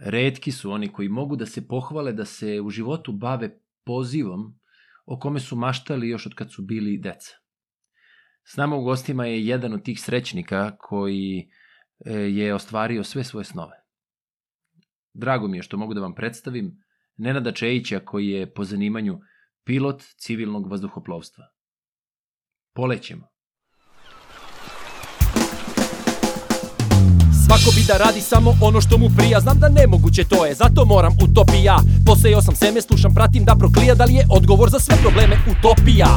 redki su oni koji mogu da se pohvale da se u životu bave pozivom o kome su maštali još od kad su bili deca. S nama u gostima je jedan od tih srećnika koji e, je ostvario sve svoje snove. Drago mi je što mogu da vam predstavim Nenada Čejića koji je po zanimanju pilot civilnog vazduhoplovstva. Polećemo. Svako bi da radi samo ono što mu prija Znam da nemoguće to je, zato moram utopija Posejao sam seme, slušam, pratim da proklija Da li je odgovor za sve probleme utopija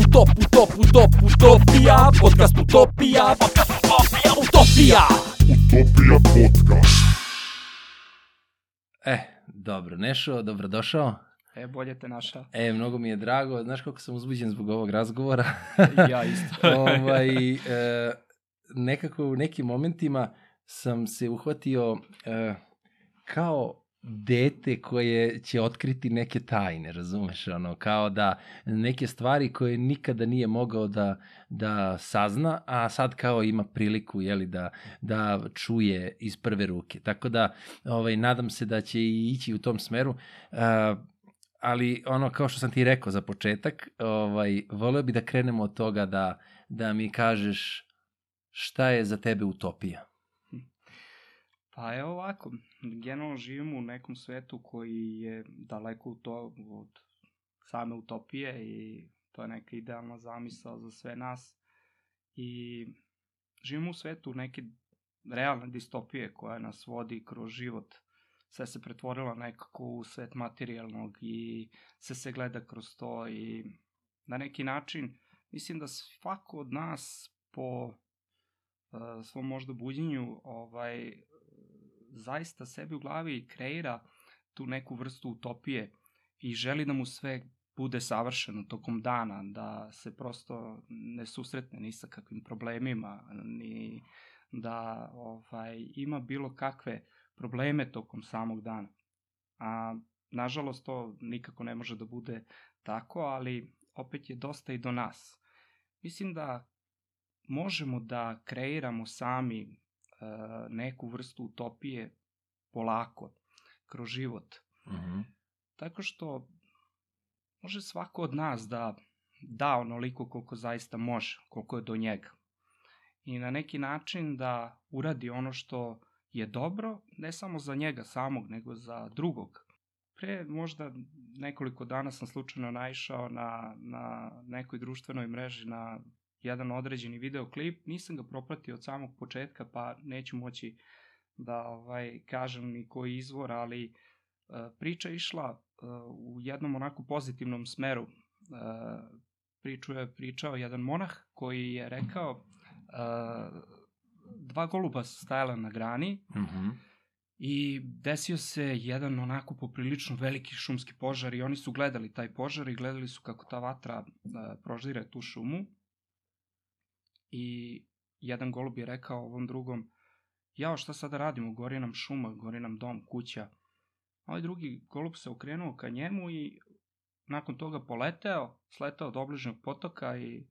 Utop, utop, utop, utopija Podcast utopija Podcast utopija, utopija Utopija podcast. E, dobro, Nešo, dobrodošao. E, bolje te našao. E, mnogo mi je drago, znaš kako sam uzbuđen zbog ovog razgovora. ja isto. ovaj, e, nekako u nekim momentima sam se uhvatio e, kao dete koje će otkriti neke tajne, razumeš, ono, kao da neke stvari koje nikada nije mogao da, da sazna, a sad kao ima priliku, jeli, da, da čuje iz prve ruke. Tako da, ovaj, nadam se da će i ići u tom smeru. Uh, ali ono kao što sam ti rekao za početak, ovaj voleo bi da krenemo od toga da da mi kažeš šta je za tebe utopija. Pa evo ovako, generalno živimo u nekom svetu koji je daleko u to, od same utopije i to je neka idealna zamisla za sve nas. I živimo u svetu neke realne distopije koja nas vodi kroz život. Sve se pretvorila nekako u svet materijalnog i sve se gleda kroz to i na neki način mislim da svako od nas po uh, svom možda buđenju ovaj, zaista sebi u glavi kreira tu neku vrstu utopije i želi da mu sve bude savršeno tokom dana, da se prosto ne susretne ni sa kakvim problemima, ni da ovaj, ima bilo kakve probleme tokom samog dana. A nažalost to nikako ne može da bude tako, ali opet je dosta i do nas. Mislim da možemo da kreiramo sami neku vrstu utopije polako, kroz život. Uh -huh. Tako što može svako od nas da da onoliko koliko zaista može, koliko je do njega. I na neki način da uradi ono što je dobro, ne samo za njega samog, nego za drugog. Pre možda nekoliko dana sam slučajno naišao na, na nekoj društvenoj mreži na jedan određeni videoklip, nisam ga propratio od samog početka, pa neću moći da ovaj, kažem ni koji izvor, ali uh, priča išla uh, u jednom onako pozitivnom smeru. Uh, priču je pričao jedan monah koji je rekao uh, dva goluba su stajala na grani uh -huh. i desio se jedan onako poprilično veliki šumski požar i oni su gledali taj požar i gledali su kako ta vatra uh, proždire tu šumu i jedan golub je rekao ovom drugom, jao šta sada radimo, gori nam šuma, gori nam dom, kuća. A ovaj drugi golub se okrenuo ka njemu i nakon toga poleteo, sletao do obližnjeg potoka i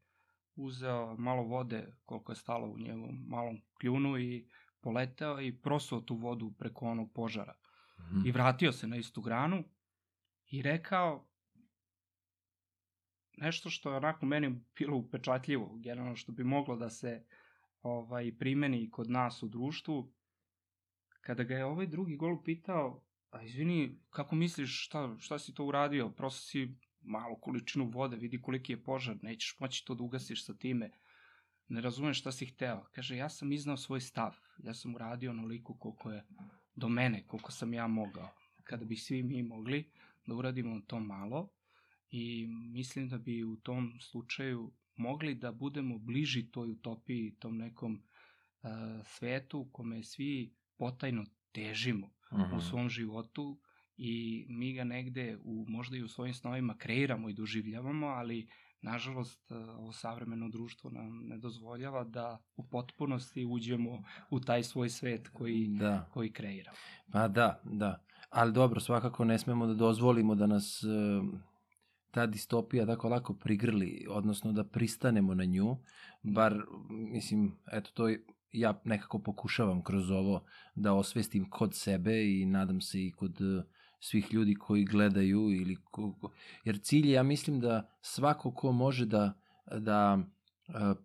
uzeo malo vode koliko je stalo u njegovom malom kljunu i poleteo i prosuo tu vodu preko onog požara. Mm -hmm. I vratio se na istu granu i rekao, nešto što je onako meni bilo upečatljivo, generalno što bi moglo da se ovaj, primeni kod nas u društvu, kada ga je ovaj drugi gol pitao, a izvini, kako misliš, šta, šta si to uradio, prosto si malu količinu vode, vidi koliki je požar, nećeš moći to da ugasiš sa time, ne razumeš šta si hteo. Kaže, ja sam iznao svoj stav, ja sam uradio onoliko koliko je do mene, koliko sam ja mogao. Kada bi svi mi mogli da uradimo to malo, i mislim da bi u tom slučaju mogli da budemo bliži toj utopiji, tom nekom uh, svetu u kome svi potajno težimo uh -huh. u mhm. svom životu i mi ga negde u, možda i u svojim snovima kreiramo i doživljavamo, ali nažalost ovo savremeno društvo nam ne dozvoljava da u potpunosti uđemo u taj svoj svet koji, da. koji kreiramo. Pa da, da. Ali dobro, svakako ne smemo da dozvolimo da nas ta distopija tako lako prigrli, odnosno da pristanemo na nju, bar, mislim, eto, to ja nekako pokušavam kroz ovo da osvestim kod sebe i nadam se i kod e, svih ljudi koji gledaju ili ko, jer cilj je, ja mislim da svako ko može da da uh,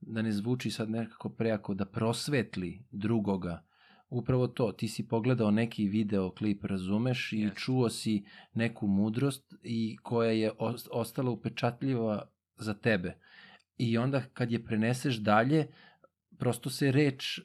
da ne zvuči sad nekako prejako da prosvetli drugoga upravo to, ti si pogledao neki video klip, razumeš, i Jeste. čuo si neku mudrost i koja je os- ostala upečatljiva za tebe. I onda kad je preneseš dalje, prosto se reč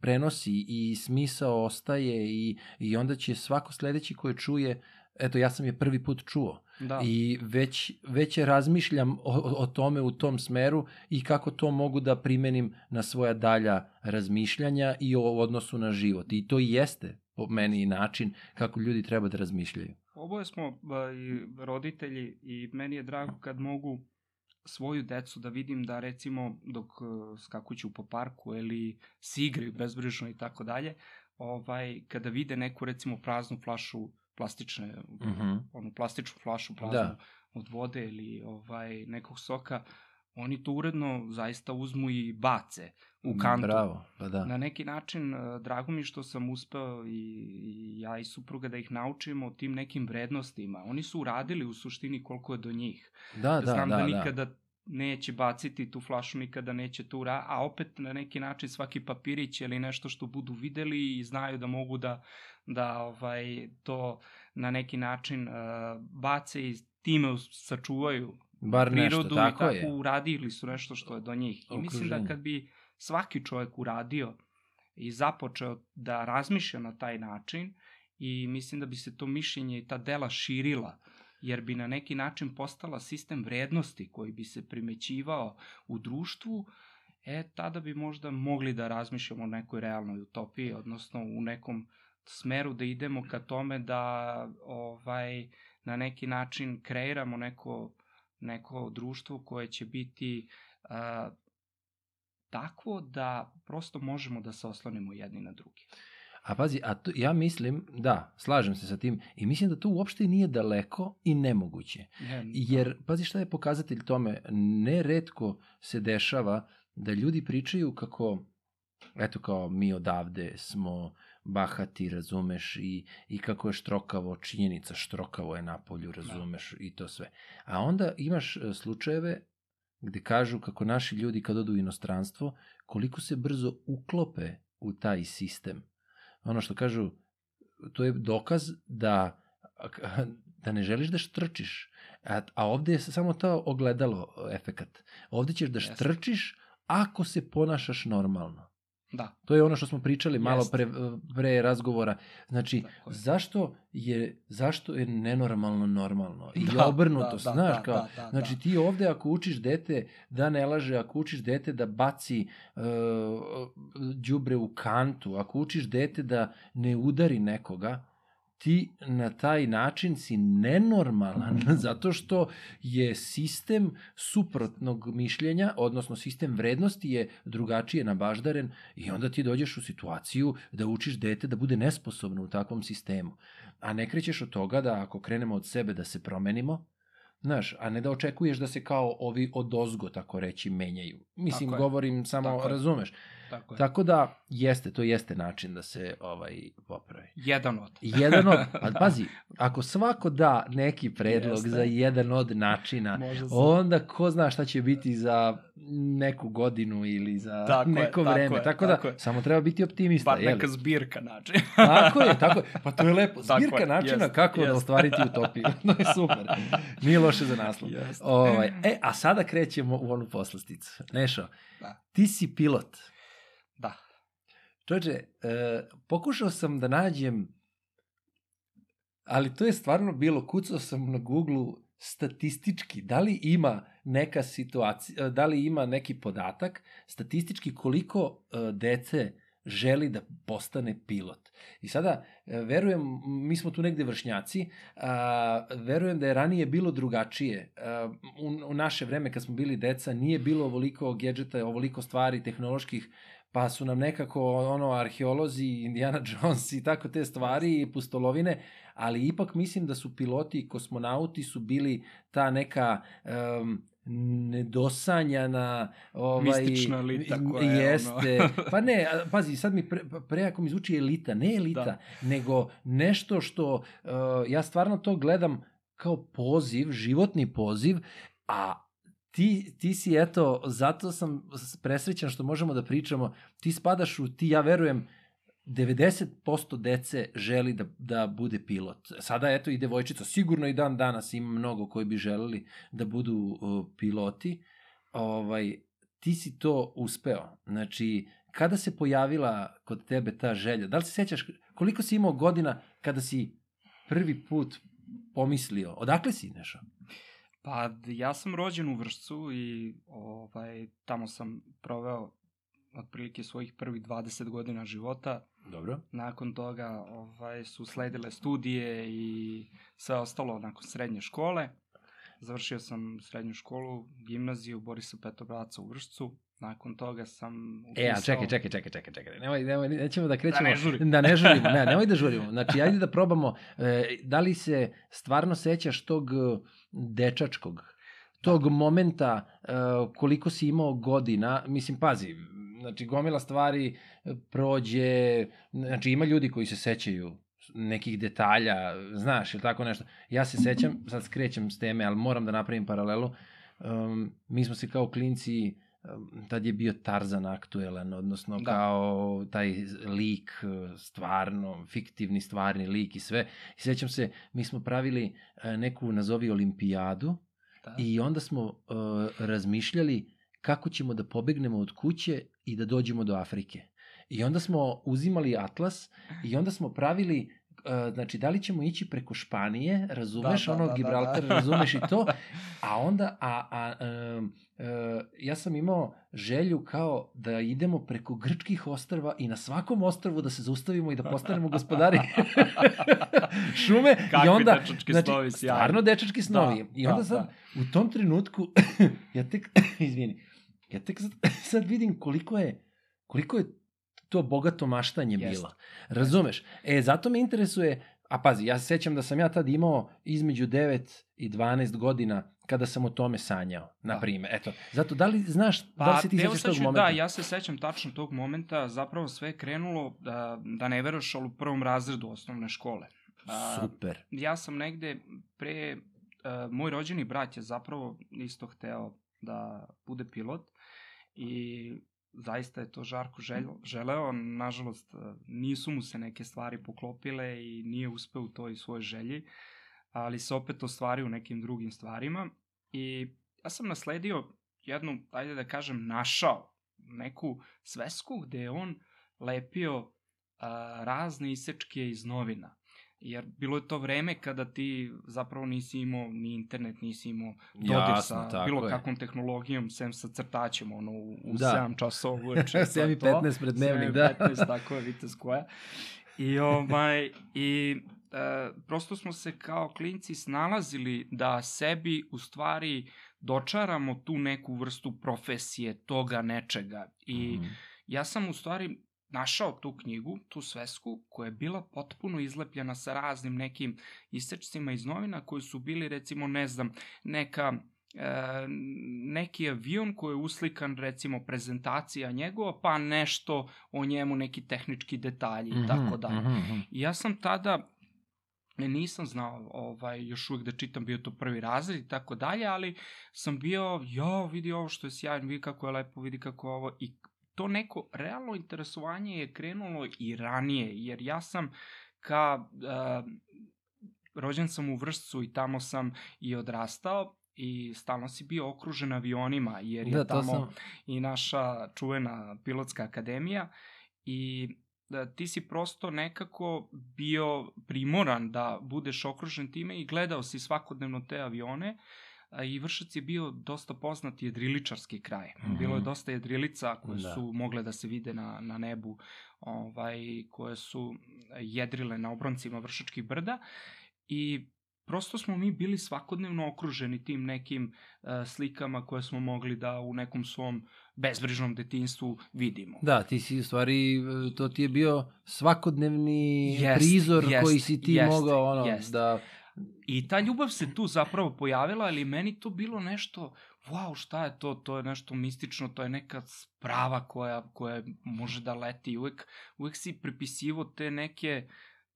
prenosi i smisao ostaje i, i onda će svako sledeći koje čuje, eto ja sam je prvi put čuo Da. i već, već razmišljam o, o- tome u tom smeru i kako to mogu da primenim na svoja dalja razmišljanja i o odnosu na život. I to i jeste po meni način kako ljudi treba da razmišljaju. Oboje smo ba, i roditelji i meni je drago kad mogu svoju decu da vidim da recimo dok e, skakuću po parku ili se igraju bezbrižno i tako dalje, ovaj, kada vide neku recimo praznu flašu plastične, Mhm. onu plastičnu flašu praznu Da. od vode ili ovaj nekog soka, oni to uredno zaista uzmu i bace u kantu. Bravo, pa da. Na neki način, e, drago mi što sam uspeo i, i ja i supruga da ih naučimo o tim nekim vrednostima. Oni su uradili u suštini koliko je do njih. Da, da, Znam da, da, da. nikada neće baciti tu flašu, nikada neće to ura, a opet na neki način svaki papirić ili nešto što budu videli i znaju da mogu da, da ovaj, to na neki način uh, bace i time sačuvaju Bar nešto, prirodu tako i tako je. uradili su nešto što je do njih. I mislim da kad bi svaki čovjek uradio i započeo da razmišlja na taj način i mislim da bi se to mišljenje i ta dela širila jer bi na neki način postala sistem vrednosti koji bi se primećivao u društvu, e, tada bi možda mogli da razmišljamo o nekoj realnoj utopiji, odnosno u nekom smeru da idemo ka tome da ovaj na neki način kreiramo neko neko društvo koje će biti uh, takvo da prosto možemo da se oslonimo jedni na drugi. A pazi, a to, ja mislim, da, slažem se sa tim i mislim da to uopšte nije daleko i nemoguće. Ne, Jer, pazi šta je pokazatelj tome, neretko se dešava da ljudi pričaju kako, eto kao mi odavde smo bahati, razumeš, i, i kako je štrokavo, činjenica štrokavo je na polju, razumeš, i to sve. A onda imaš e, slučajeve gde kažu kako naši ljudi kad odu u inostranstvo, koliko se brzo uklope u taj sistem. Ono što kažu, to je dokaz da da ne želiš da štrčiš, a, a ovde je samo to ogledalo efekat. Ovde ćeš da štrčiš ako se ponašaš normalno. Da, To je ono što smo pričali malo pre, pre razgovora. Znači, Tako je. zašto je, zašto je nenormalno normalno? I Da, obrnuto, da, da, znaš, da, kao, da, da, znači da. ti ovde ako učiš dete da ne laže, ako učiš dete da baci uh, đubre u kantu, ako učiš dete da ne udari nekoga, ti na taj način si nenormalan zato što je sistem suprotnog mišljenja, odnosno sistem vrednosti je drugačije nabaždaren i onda ti dođeš u situaciju da učiš dete da bude nesposobno u takvom sistemu. A ne krećeš od toga da ako krenemo od sebe da se promenimo, Znaš, a ne da očekuješ da se kao ovi od ozgo, tako reći, menjaju. Mislim, Tako je. govorim samo, Tako je. Tako je. Tako da, jeste, to jeste način da se ovaj popravi. Jedan od. Jedan od, a pazi, ako svako da neki predlog Jeste. za jedan od načina, onda ko zna šta će biti za neku godinu ili za Tako je, neko tako vreme. je, tako tako da, je. samo treba biti optimista. Bar jel? neka zbirka znači. Tako je, tako je. Pa to je lepo. Tako Zbirka je, načina jest, kako da jest. ostvariti utopiju. To je super. Nije loše za naslov. Ovaj, e, a sada krećemo u onu poslasticu. Nešo, Da. ti si pilot. Čoče, e, pokušao sam da nađem, ali to je stvarno bilo, kucao sam na Google statistički, da li ima neka situacija, da li ima neki podatak statistički koliko e, dece želi da postane pilot. I sada, e, verujem, mi smo tu negde vršnjaci, a, verujem da je ranije bilo drugačije. A, u, u naše vreme, kad smo bili deca, nije bilo ovoliko gadžeta, ovoliko stvari tehnoloških, pa su nam nekako ono arheolozi, Indiana Jones i tako te stvari i pustolovine, ali ipak mislim da su piloti i kosmonauti su bili ta neka um, nedosanjana ovaj Mistična elita koja je jeste ono- pa ne pazi sad mi pre, pre ako mi zvuči elita ne elita Da. nego nešto što uh, ja stvarno to gledam kao poziv životni poziv a ti, ti si eto, zato sam presrećan što možemo da pričamo, ti spadaš u, ti ja verujem, 90% dece želi da, da bude pilot. Sada eto i devojčica, sigurno i dan danas ima mnogo koji bi želeli da budu uh, piloti. Ovaj, ti si to uspeo. Znači, kada se pojavila kod tebe ta želja? Da li se sećaš koliko si imao godina kada si prvi put pomislio? Odakle si nešao? Pa ja sam rođen u Vršcu i ovaj, tamo sam proveo otprilike svojih prvih 20 godina života. Dobro. Nakon toga ovaj, su sledile studije i sve ostalo nakon srednje škole. Završio sam srednju školu, gimnaziju Borisa Petobraca u Vršcu. Nakon toga sam E, a čekaj, čekaj, čekaj, čekaj, čekaj. Nemoj, nemoj, nećemo da krećemo. Da ne žurimo. Da ne žurimo, ne, nemoj da žurimo. Znači, ajde da probamo, e, da li se stvarno sećaš tog e, dečačkog, tog Da. momenta e, koliko si imao godina, mislim, pazi, znači, gomila stvari e, prođe, znači, ima ljudi koji se sećaju nekih detalja, znaš, ili tako nešto. Ja se sećam, sad skrećem s teme, ali moram da napravim paralelu. Um, mi smo se kao klinci tad je bio Tarzan aktuelan, odnosno Da. kao taj lik, uh, stvarno, fiktivni stvarni lik i sve. I sećam se, mi smo pravili uh, neku, nazovi, olimpijadu Da. i onda smo uh, razmišljali kako ćemo da pobegnemo od kuće i da dođemo do Afrike. I onda smo uzimali atlas i onda smo pravili uh, znači da li ćemo ići preko Španije, razumeš, Da, da, ono da, da, Gibraltar, da. razumeš i to, a onda, a, a um, uh, ja sam imao želju kao da idemo preko grčkih ostrva i na svakom ostrvu da se zaustavimo i da postanemo gospodari šume i Kakvi onda, dečački znači, snovi sjajni. stvarno dečački snovi. Da, I onda da, sad, u tom trenutku, ja tek, izvini, ja tek sad, sad vidim koliko je, koliko je to bogato maštanje Jeste. bilo. Razumeš? E, zato me interesuje, a pazi, ja se sećam da sam ja tad imao između 9 i 12 godina kada sam o tome sanjao, na Da. primjer. Eto, zato da li znaš, da li se ti sećaš tog momenta? Da, ja se sećam tačno tog momenta, zapravo sve je krenulo da, da ne veruješ, ali u prvom razredu osnovne škole. A, Super. ja sam negde pre, uh, moj rođeni brat je zapravo isto hteo da bude pilot i zaista je to žarko željo, želeo, nažalost uh, nisu mu se neke stvari poklopile i nije uspeo u toj svojoj želji, ali se opet ostvario u nekim drugim stvarima i ja sam nasledio jednu, ajde da kažem, našao neku svesku gde je on lepio a, razne isečke iz novina. Jer bilo je to vreme kada ti zapravo nisi imao ni internet, nisi imao dodir Jasno, sa bilo je. kakvom tehnologijom, sem sa crtačem, ono, u, u Da. 7 časova uveče. 7 i 15 pred dnevnik, da. 15, tako je, vitez koja. I, ovaj, i e, prosto smo se kao klinci snalazili da sebi u stvari dočaramo tu neku vrstu profesije, toga nečega. I Mhm. ja sam u stvari našao tu knjigu, tu svesku, koja je bila potpuno izlepljena sa raznim nekim isečcima iz novina koji su bili recimo, ne znam, neka e, neki avion koji je uslikan recimo prezentacija njegova, pa nešto o njemu, neki tehnički detalji i tako Mhm, dalje. mhm, mhm. I ja sam tada ne, nisam znao ovaj, još uvijek da čitam, bio to prvi razred i tako dalje, ali sam bio, jo, vidi ovo što je sjajno, vidi kako je lepo, vidi kako je ovo, i to neko realno interesovanje je krenulo i ranije, jer ja sam ka, uh, rođen sam u Vršcu i tamo sam i odrastao i stalno si bio okružen avionima, jer je Da, tamo sam, i naša čuvena pilotska akademija i da ti si prosto nekako bio primoran da budeš okružen time i gledao si svakodnevno te avione a, i Vršac je bio dosta poznat jedriličarski kraj. Mhm. Bilo je dosta jedrilica koje Da. su mogle da se vide na, na nebu, ovaj, koje su jedrile na obroncima Vršačkih brda i prosto smo mi bili svakodnevno okruženi tim nekim uh, slikama koje smo mogli da u nekom svom bezbrižnom detinstvu vidimo. Da, ti si u stvari, e, to ti je bio svakodnevni Jest, prizor jest, koji si ti jeste, mogao ono, jeste. da... I ta ljubav se tu zapravo pojavila, ali meni to bilo nešto, wow, šta je to, to je nešto mistično, to je neka sprava koja, koja može da leti. Uvek, uvek si pripisivo te neke,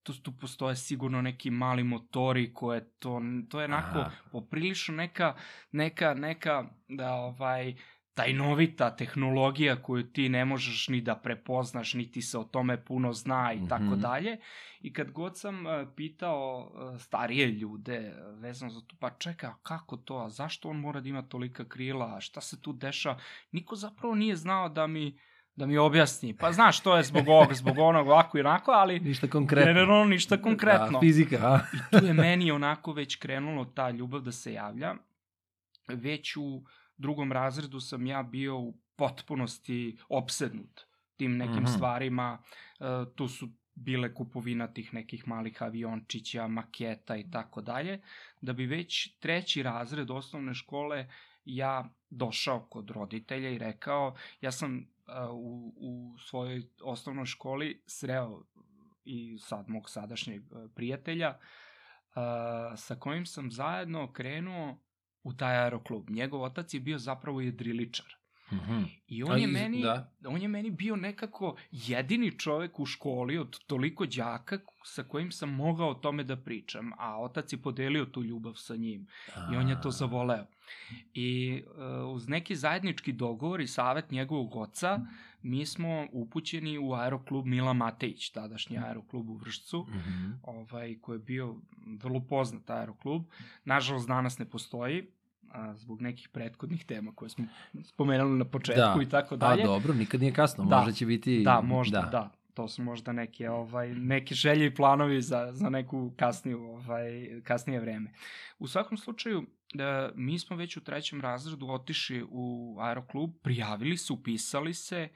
tu, tu postoje sigurno neki mali motori koje to, to je onako Aha. poprilično neka, neka, neka, da ovaj, tajnovita tehnologija koju ti ne možeš ni da prepoznaš, niti se o tome puno zna i tako Mhm. dalje. I kad god sam e, pitao e, starije ljude e, vezano za to, pa čekaj, a kako to, a zašto on mora da ima tolika krila, a šta se tu deša, niko zapravo nije znao da mi da mi objasni. Pa znaš, to je zbog ovog, zbog onog, ovako i onako, ali Ništa konkretno. generalno ništa konkretno. Da, fizika, a? I tu je meni onako već krenulo ta ljubav da se javlja. Već u drugom razredu sam ja bio u potpunosti opsednut tim nekim Mhm. stvarima. E, tu su bile kupovina tih nekih malih aviončića, maketa i tako dalje, da bi već treći razred osnovne škole ja došao kod roditelja i rekao, ja sam e, u, u svojoj osnovnoj školi sreo i sad mog sadašnjeg e, prijatelja, a, sa kojim sam zajedno krenuo u taj aeroklub. Njegov otac je bio zapravo jedriličar. Mhm. I A on je, meni, da. on je meni bio nekako jedini čovek u školi od toliko đaka sa kojim sam mogao o tome da pričam, a otac je podelio tu ljubav sa njim i on je to A. zavoleo. I uh, uz neki zajednički dogovor i savet njegovog oca, mi smo upućeni u aeroklub Mila Matejić, tadašnji aeroklub u Vršcu, Mhm. ovaj, koji je bio vrlo poznat aeroklub. Nažalost, danas ne postoji, a, zbog nekih prethodnih tema koje smo spomenuli na početku i tako dalje. dobro, nikad nije kasno, Da. možda će biti... Da, možda, da. da. To su možda neke, ovaj, neke želje i planovi za, za neku kasniju, ovaj, kasnije vreme. U svakom slučaju, da, mi smo već u trećem razredu otišli u aeroklub, prijavili se, upisali se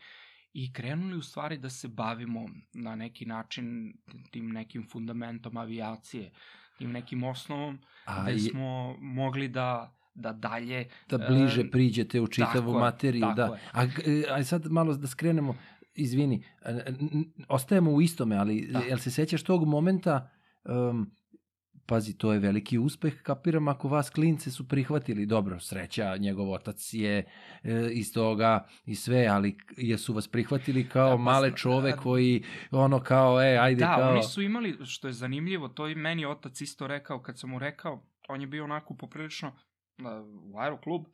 i krenuli u stvari da se bavimo na neki način tim nekim fundamentom avijacije, tim nekim osnovom, A, gde je- smo mogli da da dalje da bliže e, priđete u čitavu tako je, materiju, tako da. je. A, g- a sad malo da skrenemo, izvini, n- ostajemo u istome, ali Da. jel se sećaš tog momenta, um, pazi, to je veliki uspeh, kapiram, ako vas klince su prihvatili, dobro, sreća, njegov otac je e, iz toga i sve, ali jesu vas prihvatili kao Da, pa male čove a- koji, ono kao, e, ajde, da, kao... oni su imali, što je zanimljivo, to i meni otac isto rekao, kad sam mu rekao, on je bio onako poprilično u aeroklub,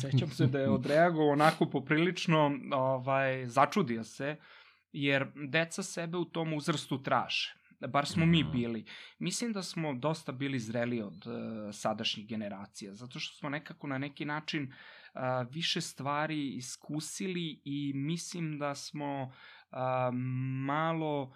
sećam se da je odreagovao onako poprilično, ovaj, začudio se, jer deca sebe u tom uzrastu traže. Bar smo mi Mhm. bili. Mislim da smo dosta bili zreli od uh, sadašnjih generacija, zato što smo nekako na neki način uh, više stvari iskusili i mislim da smo uh, malo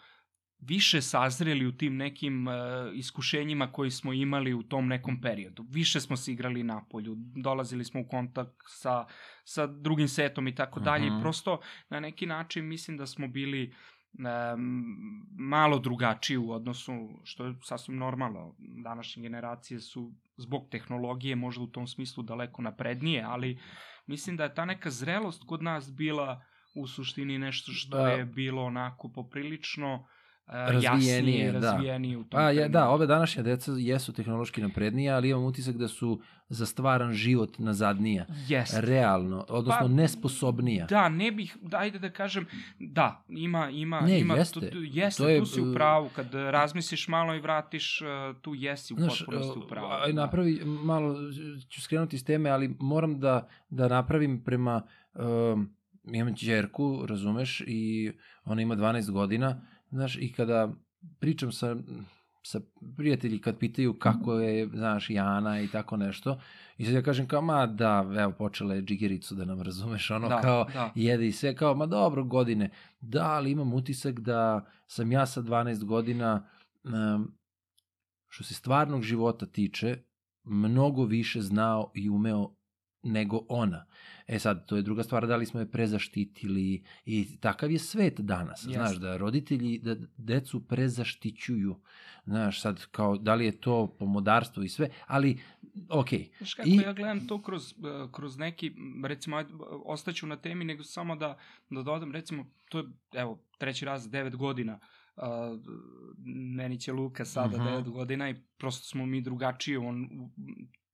više sazreli u tim nekim uh, iskušenjima koji smo imali u tom nekom periodu. Više smo se igrali na polju, dolazili smo u kontakt sa, sa drugim setom i tako dalje. Mhm. Prosto na neki način mislim da smo bili um, malo drugačiji u odnosu, što je sasvim normalno. Današnje generacije su zbog tehnologije možda u tom smislu daleko naprednije, ali mislim da je ta neka zrelost kod nas bila u suštini nešto što Da. je bilo onako poprilično uh, Razvijenije, jasnije, da. razvijenije u tom Pa ja, da, ove današnje deca jesu tehnološki naprednije, ali imam utisak da su za stvaran život nazadnija. Jeste. Realno, odnosno Pa, nesposobnija. Da, ne bih, ajde da kažem, da, ima, ima, Ne, ima, jeste. Tu, tu, jeste, To je, tu si u uh, pravu, kad razmisliš malo i vratiš, uh, tu jesi u Znaš, potpunosti u pravu. aj, da. napravi, malo ću skrenuti s teme, ali moram da, da napravim prema, um, imam čerku, razumeš, i ona ima 12 godina, znaš, i kada pričam sa, sa prijatelji kad pitaju kako je, znaš, Jana i tako nešto, i sad ja kažem kao, ma da, evo, počela je džigericu da nam razumeš, ono da, kao, da. jede i sve, kao, ma dobro, godine. Da, ali imam utisak da sam ja sa 12 godina, um, što se stvarnog života tiče, mnogo više znao i umeo nego ona. E sad, to je druga stvar, da li smo je prezaštitili i takav je svet danas, Jeste. znaš, da roditelji da decu prezaštićuju, znaš, sad kao, da li je to pomodarstvo i sve, ali, okej, Znaš kako I- ja gledam to kroz, eh, kroz neki, recimo, ostaću na temi, nego samo da, da dodam, recimo, to je, evo, treći raz, devet godina, a, meni će Luka sada Mhm. 9 godina i prosto smo mi drugačiji, on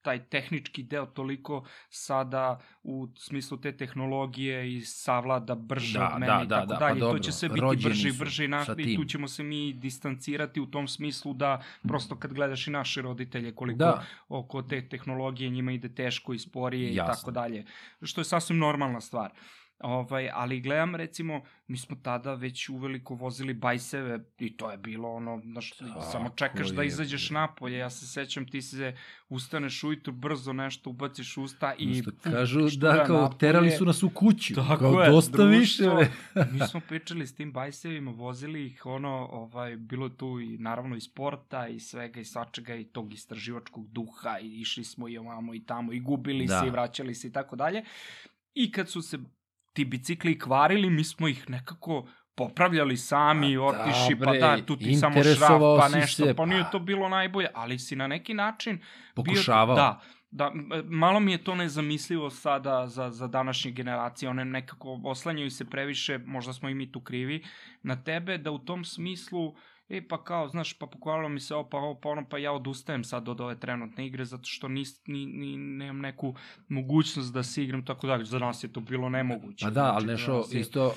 taj tehnički deo toliko sada u smislu te tehnologije i savlada brže Da, od mene da, i da, tako da, pa dalje. to dobro, će sve biti rođeni brže i su brže i, tu ćemo se mi distancirati u tom smislu da prosto kad gledaš i naše roditelje koliko Da, oko te tehnologije njima ide teško i sporije Jasno. i tako dalje. Što je sasvim normalna stvar. Ovaj, ali gledam recimo, mi smo tada već uveliko vozili bajseve i to je bilo ono, znaš, Tako samo čekaš da je, izađeš bre. napolje, ja se sećam ti se ustaneš ujutru brzo nešto ubaciš usta i fu, kažu da kao napolje. terali su nas u kuću. Tako kao je, dosta društvo. više. mi smo pričali s tim bajsevima, vozili ih, ono, ovaj, bilo tu i naravno i sporta i svega i svačega i tog istraživačkog duha i išli smo i ovamo i tamo i gubili Da. se i vraćali se i tako dalje. I kad su se ti bicikli kvarili, mi smo ih nekako popravljali sami, A da, otiši, pa bre, da, tu ti samo šraf, pa nešto, se, pa nije pa. to bilo najbolje, ali si na neki način Pokušavao. Bio, da, da, malo mi je to nezamislivo sada za, za današnje generacije, one nekako oslanjaju se previše, možda smo i mi tu krivi, na tebe, da u tom smislu, e pa kao, znaš, pa pokvarilo mi se ovo, pa ovo, pa ono, pa ja odustajem sad od ove trenutne igre, zato što nis, ni, ni, nemam neku mogućnost da se igram, tako dalje, za nas je to bilo nemoguće. Pa da, ali Znači, za nešto nas je- isto, uh,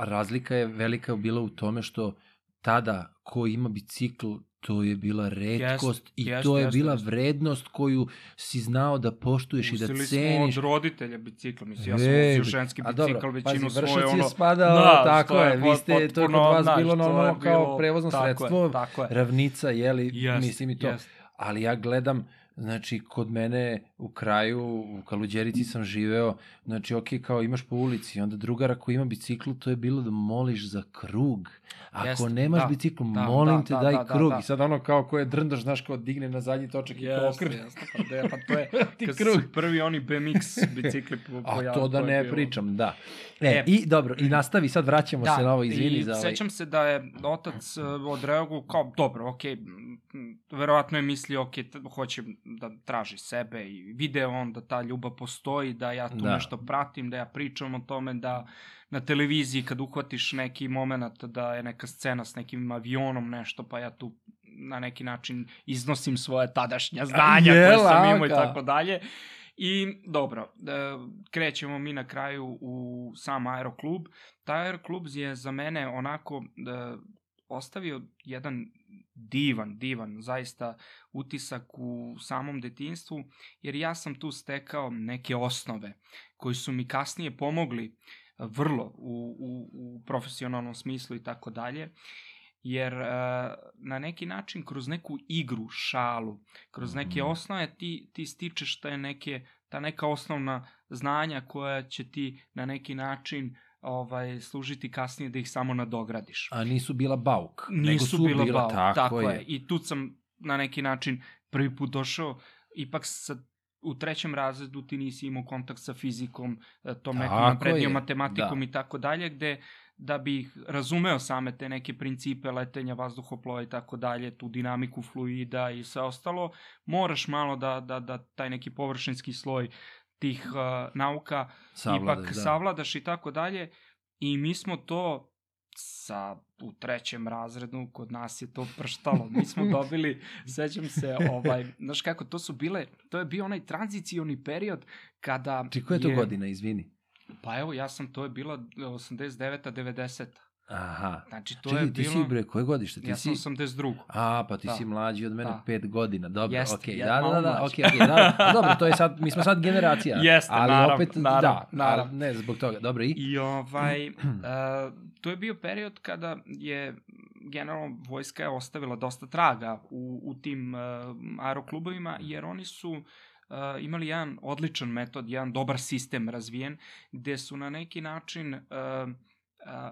razlika je velika bila u tome što tada ko ima bicikl, to je bila redkost i jest, to je jest, bila jest. vrednost koju si znao da poštuješ i da ceniš. smo od roditelja bicikla, mislim, ja sam Ej, vozio ženski bicikl dobro, većinu pazi, svoje, ono... je spadao, Da, tako je, je vi ste, to je kod vas znaš, bilo je normalno kao bilo- prevozno tako je, sredstvo, tako je. ravnica, jeli, Jest, mislim i to. jest. Ali ja gledam, znači, kod mene u kraju, u Kaluđerici sam živeo, znači, ok, kao imaš po ulici, onda drugara koji ima bicikl, to je bilo da moliš za krug. Ako Jeste, nemaš da, bicikl, da, molim da, te, da, daj da, da, krug. da. I sad ono kao ko je drndaš, znaš, kao digne na zadnji točak i to okrene. jeste, pa, de, pa to je, Ti kad krug. prvi oni BMX bicikli po, A pojavili, to da ne pričam, da. E, E. i dobro, i nastavi, sad vraćamo se na ovo, izvini za ovaj. sećam se da je otac uh, odreagovao kao, dobro, okej, m, verovatno je mislio, okej, t- hoće da traži sebe i video on da ta ljubav postoji, da ja tu Da. nešto pratim, da ja pričam o tome, da na televiziji kad uhvatiš neki moment da je neka scena s nekim avionom nešto, pa ja tu na neki način iznosim svoje tadašnja znanja je, koje sam imao i tako dalje. I dobro, e, krećemo mi na kraju u sam aeroklub. Taj aeroklub je za mene onako e, ostavio jedan divan, divan zaista utisak u samom detinstvu, jer ja sam tu stekao neke osnove koji su mi kasnije pomogli vrlo u, u, u profesionalnom smislu i tako dalje jer e, na neki način kroz neku igru, šalu, kroz neke Mhm. osnove ti, ti stičeš te neke, ta neka osnovna znanja koja će ti na neki način ovaj služiti kasnije da ih samo nadogradiš. A nisu bila bauk, nego Nisu su bila, bila, bauk, tako, tako je. je. I tu sam na neki način prvi put došao, ipak sa u trećem razredu ti nisi imao kontakt sa fizikom, e, tom nekom naprednijom matematikom da. i tako dalje, gde da bih razumeo same te neke principe letenja, vazduhoplova i tako dalje, tu dinamiku fluida i sve ostalo, moraš malo da, da, da taj neki površinski sloj tih uh, nauka Savladaš, ipak da. savladaš i tako dalje. I mi smo to sa u trećem razredu kod nas je to prštalo. Mi smo dobili, sećam se, ovaj, znaš kako, to su bile, to je bio onaj tranzicioni period kada Či koja je to godina, izvini? Pa evo, ja sam, to je bila 89. 90. Aha. Znači, to Čekaj, je ti bilo... si bre, koje godište? Ti ja si... sam 82. A, pa ti Da. si mlađi od mene Da. pet godina. Dobro, Jeste, okej. Da, da, malo da, da, mlađi. okej, okej, da, da. Dobro, to je sad, mi smo sad generacija. Jeste, ali naravno, opet, naravno, da, naravno. ne zbog toga. Dobro, i? I ovaj, uh, to je bio period kada je generalno vojska je ostavila dosta traga u, u tim uh, aeroklubovima, jer oni su uh, imali jedan odličan metod, jedan dobar sistem razvijen, gde su na neki način uh, uh,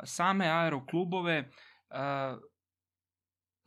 same aeroklubove uh,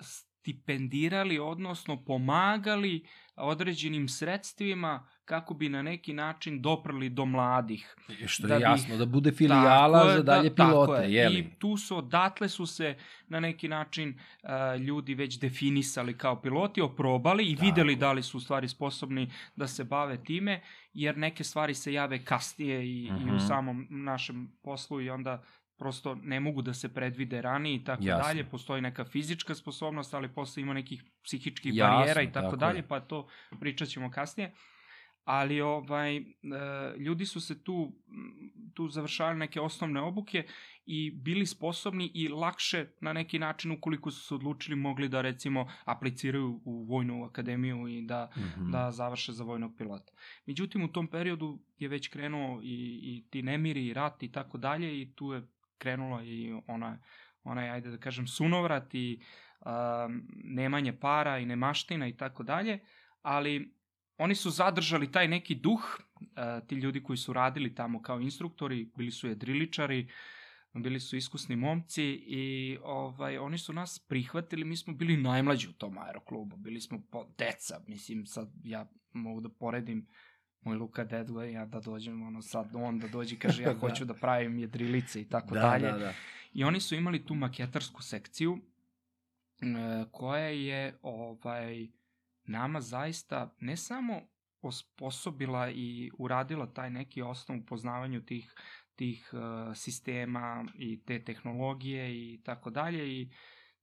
stipendirali, odnosno pomagali određenim sredstvima kako bi na neki način doprli do mladih. Što da je bi- jasno, da bude filijala Tako je, za dalje da, tako pilote, je. jeli? I tu su, odatle su se na neki način uh, ljudi već definisali kao piloti, oprobali i Tako videli je. da li su u stvari sposobni da se bave time, jer neke stvari se jave kasnije i, i Mhm. u samom našem poslu i onda prosto ne mogu da se predvide ranije i tako Jasno. dalje, postoji neka fizička sposobnost, ali posle ima nekih psihičkih Jasno, barijera i tako, tako dalje, je. pa to pričat ćemo kasnije. Ali ovaj, e, ljudi su se tu, tu završavali neke osnovne obuke i bili sposobni i lakše na neki način ukoliko su se odlučili mogli da recimo apliciraju u vojnu akademiju i da Mhm. da završe za vojnog pilota. Međutim, u tom periodu je već krenuo i, i ti nemiri i rat i tako dalje i tu je krenulo i ona, onaj, ajde da kažem, sunovrat i um, nemanje para i nemaština i tako dalje, ali oni su zadržali taj neki duh, uh, ti ljudi koji su radili tamo kao instruktori, bili su jedriličari, bili su iskusni momci i ovaj oni su nas prihvatili, mi smo bili najmlađi u tom aeroklubu, bili smo po deca, mislim sad ja mogu da poredim moj Luka Dedgo ja da dođem, ono sad on da dođe i kaže ja Da. hoću da pravim jedrilice i tako da, dalje. Da, da. I oni su imali tu maketarsku sekciju e, koja je ovaj nama zaista ne samo osposobila i uradila taj neki osnov u poznavanju tih tih uh, sistema i te tehnologije i tako dalje i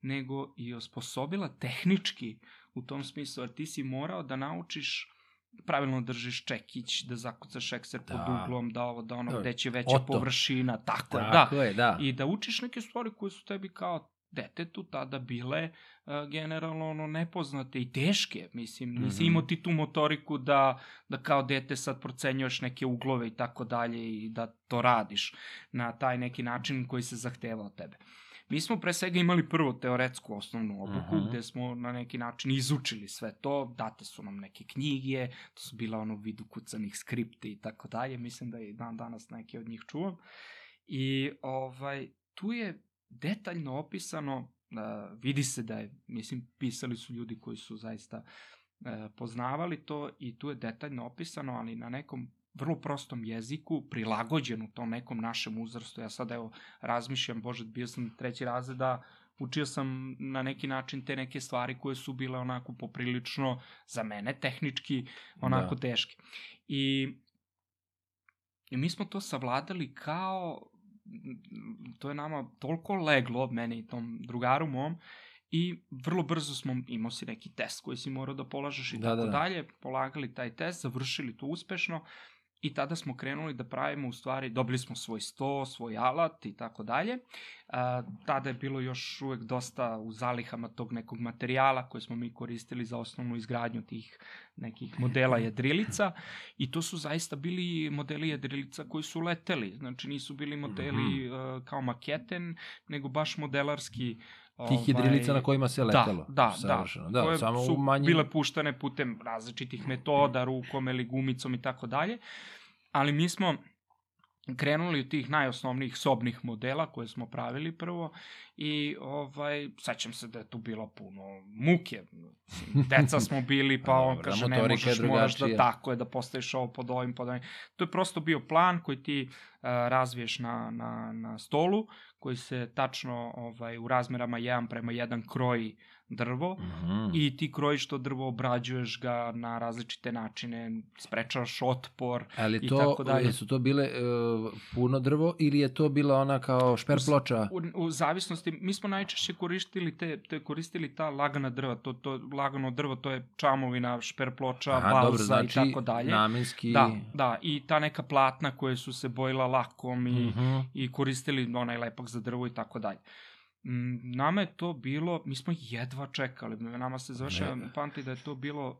nego i osposobila tehnički u tom smislu jer ti si morao da naučiš pravilno držiš čekić, da zakucaš ekser pod Da. uglom, da ovo, da ono, Da, gde će veća oto. površina, tako, je, da. Tako je, da. I da učiš neke stvari koje su tebi kao detetu tada bile uh, generalno ono nepoznate i teške, mislim, nisi Mhm. imao ti tu motoriku da, da kao dete sad procenjuješ neke uglove i tako dalje i da to radiš na taj neki način koji se zahteva od tebe. Mi smo pre svega imali prvo teoretsku osnovnu obuku, Mhm. gde smo na neki način izučili sve to, date su nam neke knjige, to su bila ono vidu kucanih skripti i tako dalje, mislim da i dan danas neke od njih čuvam. I ovaj, tu je detaljno opisano, uh, vidi se da je, mislim, pisali su ljudi koji su zaista uh, poznavali to i tu je detaljno opisano, ali na nekom vrlo prostom jeziku, prilagođenu tom nekom našem uzrastu. Ja sad evo razmišljam, bože, bio sam treći razred da učio sam na neki način te neke stvari koje su bile onako poprilično za mene tehnički onako Da. da. teške. I, I mi smo to savladali kao to je nama toliko leglo, meni i tom drugaru mom, i vrlo brzo smo, imao si neki test koji si morao da polažeš i Da, tako da, da. dalje, polagali taj test, završili to uspešno i tada smo krenuli da pravimo u stvari, dobili smo svoj sto, svoj alat i tako dalje. Tada je bilo još uvek dosta u zalihama tog nekog materijala koje smo mi koristili za osnovnu izgradnju tih nekih modela jedrilica. I to su zaista bili modeli jedrilica koji su leteli, znači nisu bili modeli uh, kao maketen, nego baš modelarski Tih jedrilica na kojima se letelo. Da, da, Savršeno. da. da koje samo su u manjim... bile puštene putem različitih metoda, rukom ili gumicom i tako dalje. Ali mi smo krenuli od tih najosnovnijih sobnih modela koje smo pravili prvo i ovaj sećam se da je tu bilo puno muke. Deca smo bili pa on kaže ne možeš, moraš da tako je da postaviš ovo pod ovim pod ovim. To je prosto bio plan koji ti uh, razviješ na, na, na stolu koji se tačno ovaj u razmerama 1 prema 1 kroji drvo Mhm. i ti krojiš to drvo, obrađuješ ga na različite načine, sprečavaš otpor. Ali i to, tako dalje. su to bile uh, puno drvo ili je to bila ona kao šper ploča? U, u zavisnosti, mi smo najčešće koristili te, te koristili ta lagana drva, to, to lagano drvo, to je čamovina, šperploča, Aha, balza dobro, znači i tako dalje. namenski... Da, da, i ta neka platna koje su se bojila lakom i, Mhm. i koristili onaj lepak za drvo i tako dalje. Mm, Nama je to bilo, mi smo jedva čekali, nama se završava, pamti da je to bilo uh,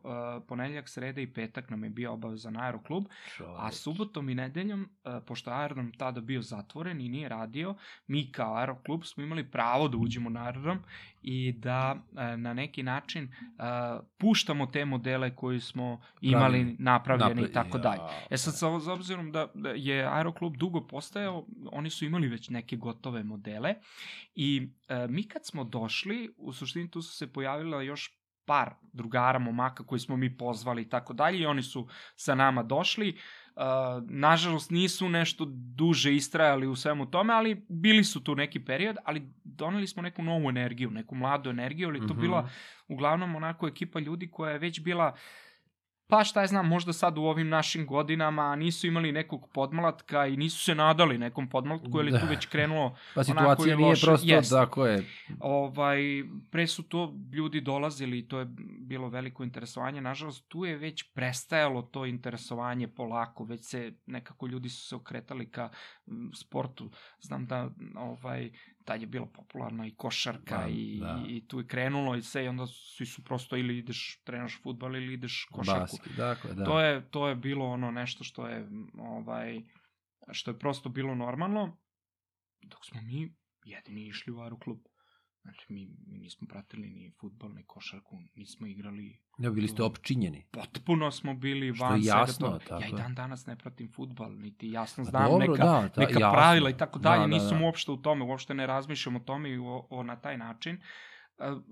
ponedljak, sreda i petak nam je bio obavezan aeroklub, a Čoveč. subotom i nedeljom, uh, pošto aerodrom tada bio zatvoren i nije radio, mi kao aeroklub smo imali pravo da uđemo na aerodrom i da uh, na neki način uh, puštamo te modele koji smo imali Pravili. napravljene Napre- i tako dalje. E sad, sa, za obzirom da, da je Aeroklub dugo postajao, oni su imali već neke gotove modele i e, mi kad smo došli, u suštini tu su se pojavila još par drugara momaka koji smo mi pozvali i tako dalje i oni su sa nama došli. Uh, nažalost nisu nešto duže istrajali u svemu tome, ali bili su tu neki period, ali doneli smo neku novu energiju, neku mladu energiju, ali to Mhm. bila uglavnom onako ekipa ljudi koja je već bila pa šta je znam, možda sad u ovim našim godinama nisu imali nekog podmlatka i nisu se nadali nekom podmlatku, jer je tu Da. već krenulo Pa situacija nije loše. prosto, Jeste. tako je. Ovaj, pre su to ljudi dolazili i to je bilo veliko interesovanje. Nažalost, tu je već prestajalo to interesovanje polako, već se nekako ljudi su se okretali ka sportu. Znam da ovaj, tad je bilo popularna i košarka Pa, i, da. i tu je krenulo i sve i onda svi su prosto ili ideš trenaš futbal ili ideš košarku. Basket, dakle, da. To je to je bilo ono nešto što je ovaj što je prosto bilo normalno dok smo mi jedini išli u aeroklub. Znači, mi, mi nismo pratili ni futbol, ni košarku, nismo igrali. Ne, bili ste opčinjeni. Potpuno smo bili Što van je svega jasno, toga. tako Ja i dan danas ne pratim futbal, niti jasno Pa znam dobro, neka, da, ta- neka jasno. pravila i tako dalje. Da, da, Nisam da. uopšte u tome, uopšte ne razmišljam o tome i o, o, na taj način. E,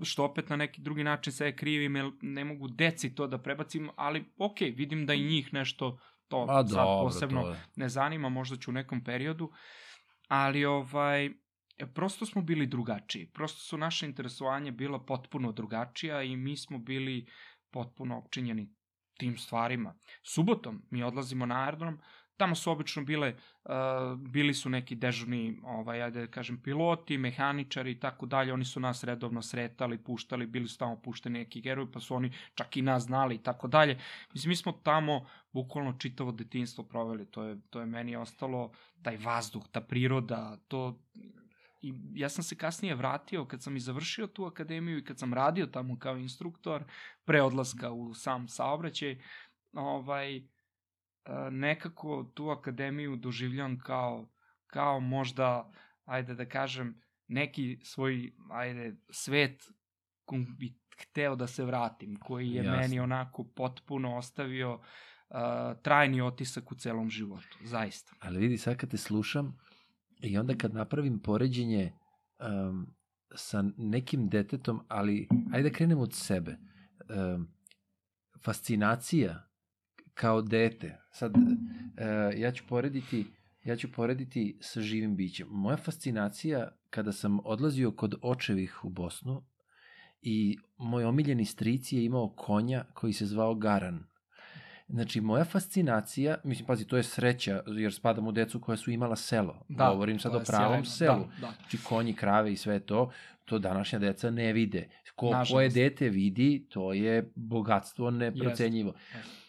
Što opet na neki drugi način se krivim, jer ne mogu deci to da prebacim, ali ok, vidim da i njih nešto to A sad dobro, posebno to je. ne zanima, možda ću u nekom periodu, ali ovaj, prosto smo bili drugačiji. Prosto su naše interesovanje bila potpuno drugačija i mi smo bili potpuno opčinjeni tim stvarima. Subotom mi odlazimo na aerodrom, tamo su obično bile, uh, bili su neki dežurni, ovaj, ajde da kažem, piloti, mehaničari i tako dalje, oni su nas redovno sretali, puštali, bili su tamo pušteni neki gerovi, pa su oni čak i nas znali i tako dalje. Mislim, mi smo tamo bukvalno čitavo detinstvo proveli, to je, to je meni ostalo, taj vazduh, ta priroda, to i ja sam se kasnije vratio kad sam i završio tu akademiju i kad sam radio tamo kao instruktor pre odlaska u sam saobraćaj ovaj e, nekako tu akademiju doživljam kao kao možda ajde da kažem neki svoj ajde svet kom bi hteo da se vratim koji je Jasno. meni onako potpuno ostavio uh, trajni otisak u celom životu zaista Ali vidi, sad kad te slušam i onda kad napravim poređenje um, sa nekim detetom, ali ajde da krenemo od sebe. Um, fascinacija kao dete. Sad, uh, ja ću porediti ja ću porediti sa živim bićem. Moja fascinacija kada sam odlazio kod očevih u Bosnu i moj omiljeni stric je imao konja koji se zvao Garan. Znači, moja fascinacija, mislim, pazi, to je sreća, jer spadam u decu koja su imala selo. Da, Govorim sad o pravom sjajno. selu. Da, da. Znači, konji, krave i sve to, to današnja deca ne vide. Ko Nažalost. koje dete vidi, to je bogatstvo neprocenjivo. Jeste.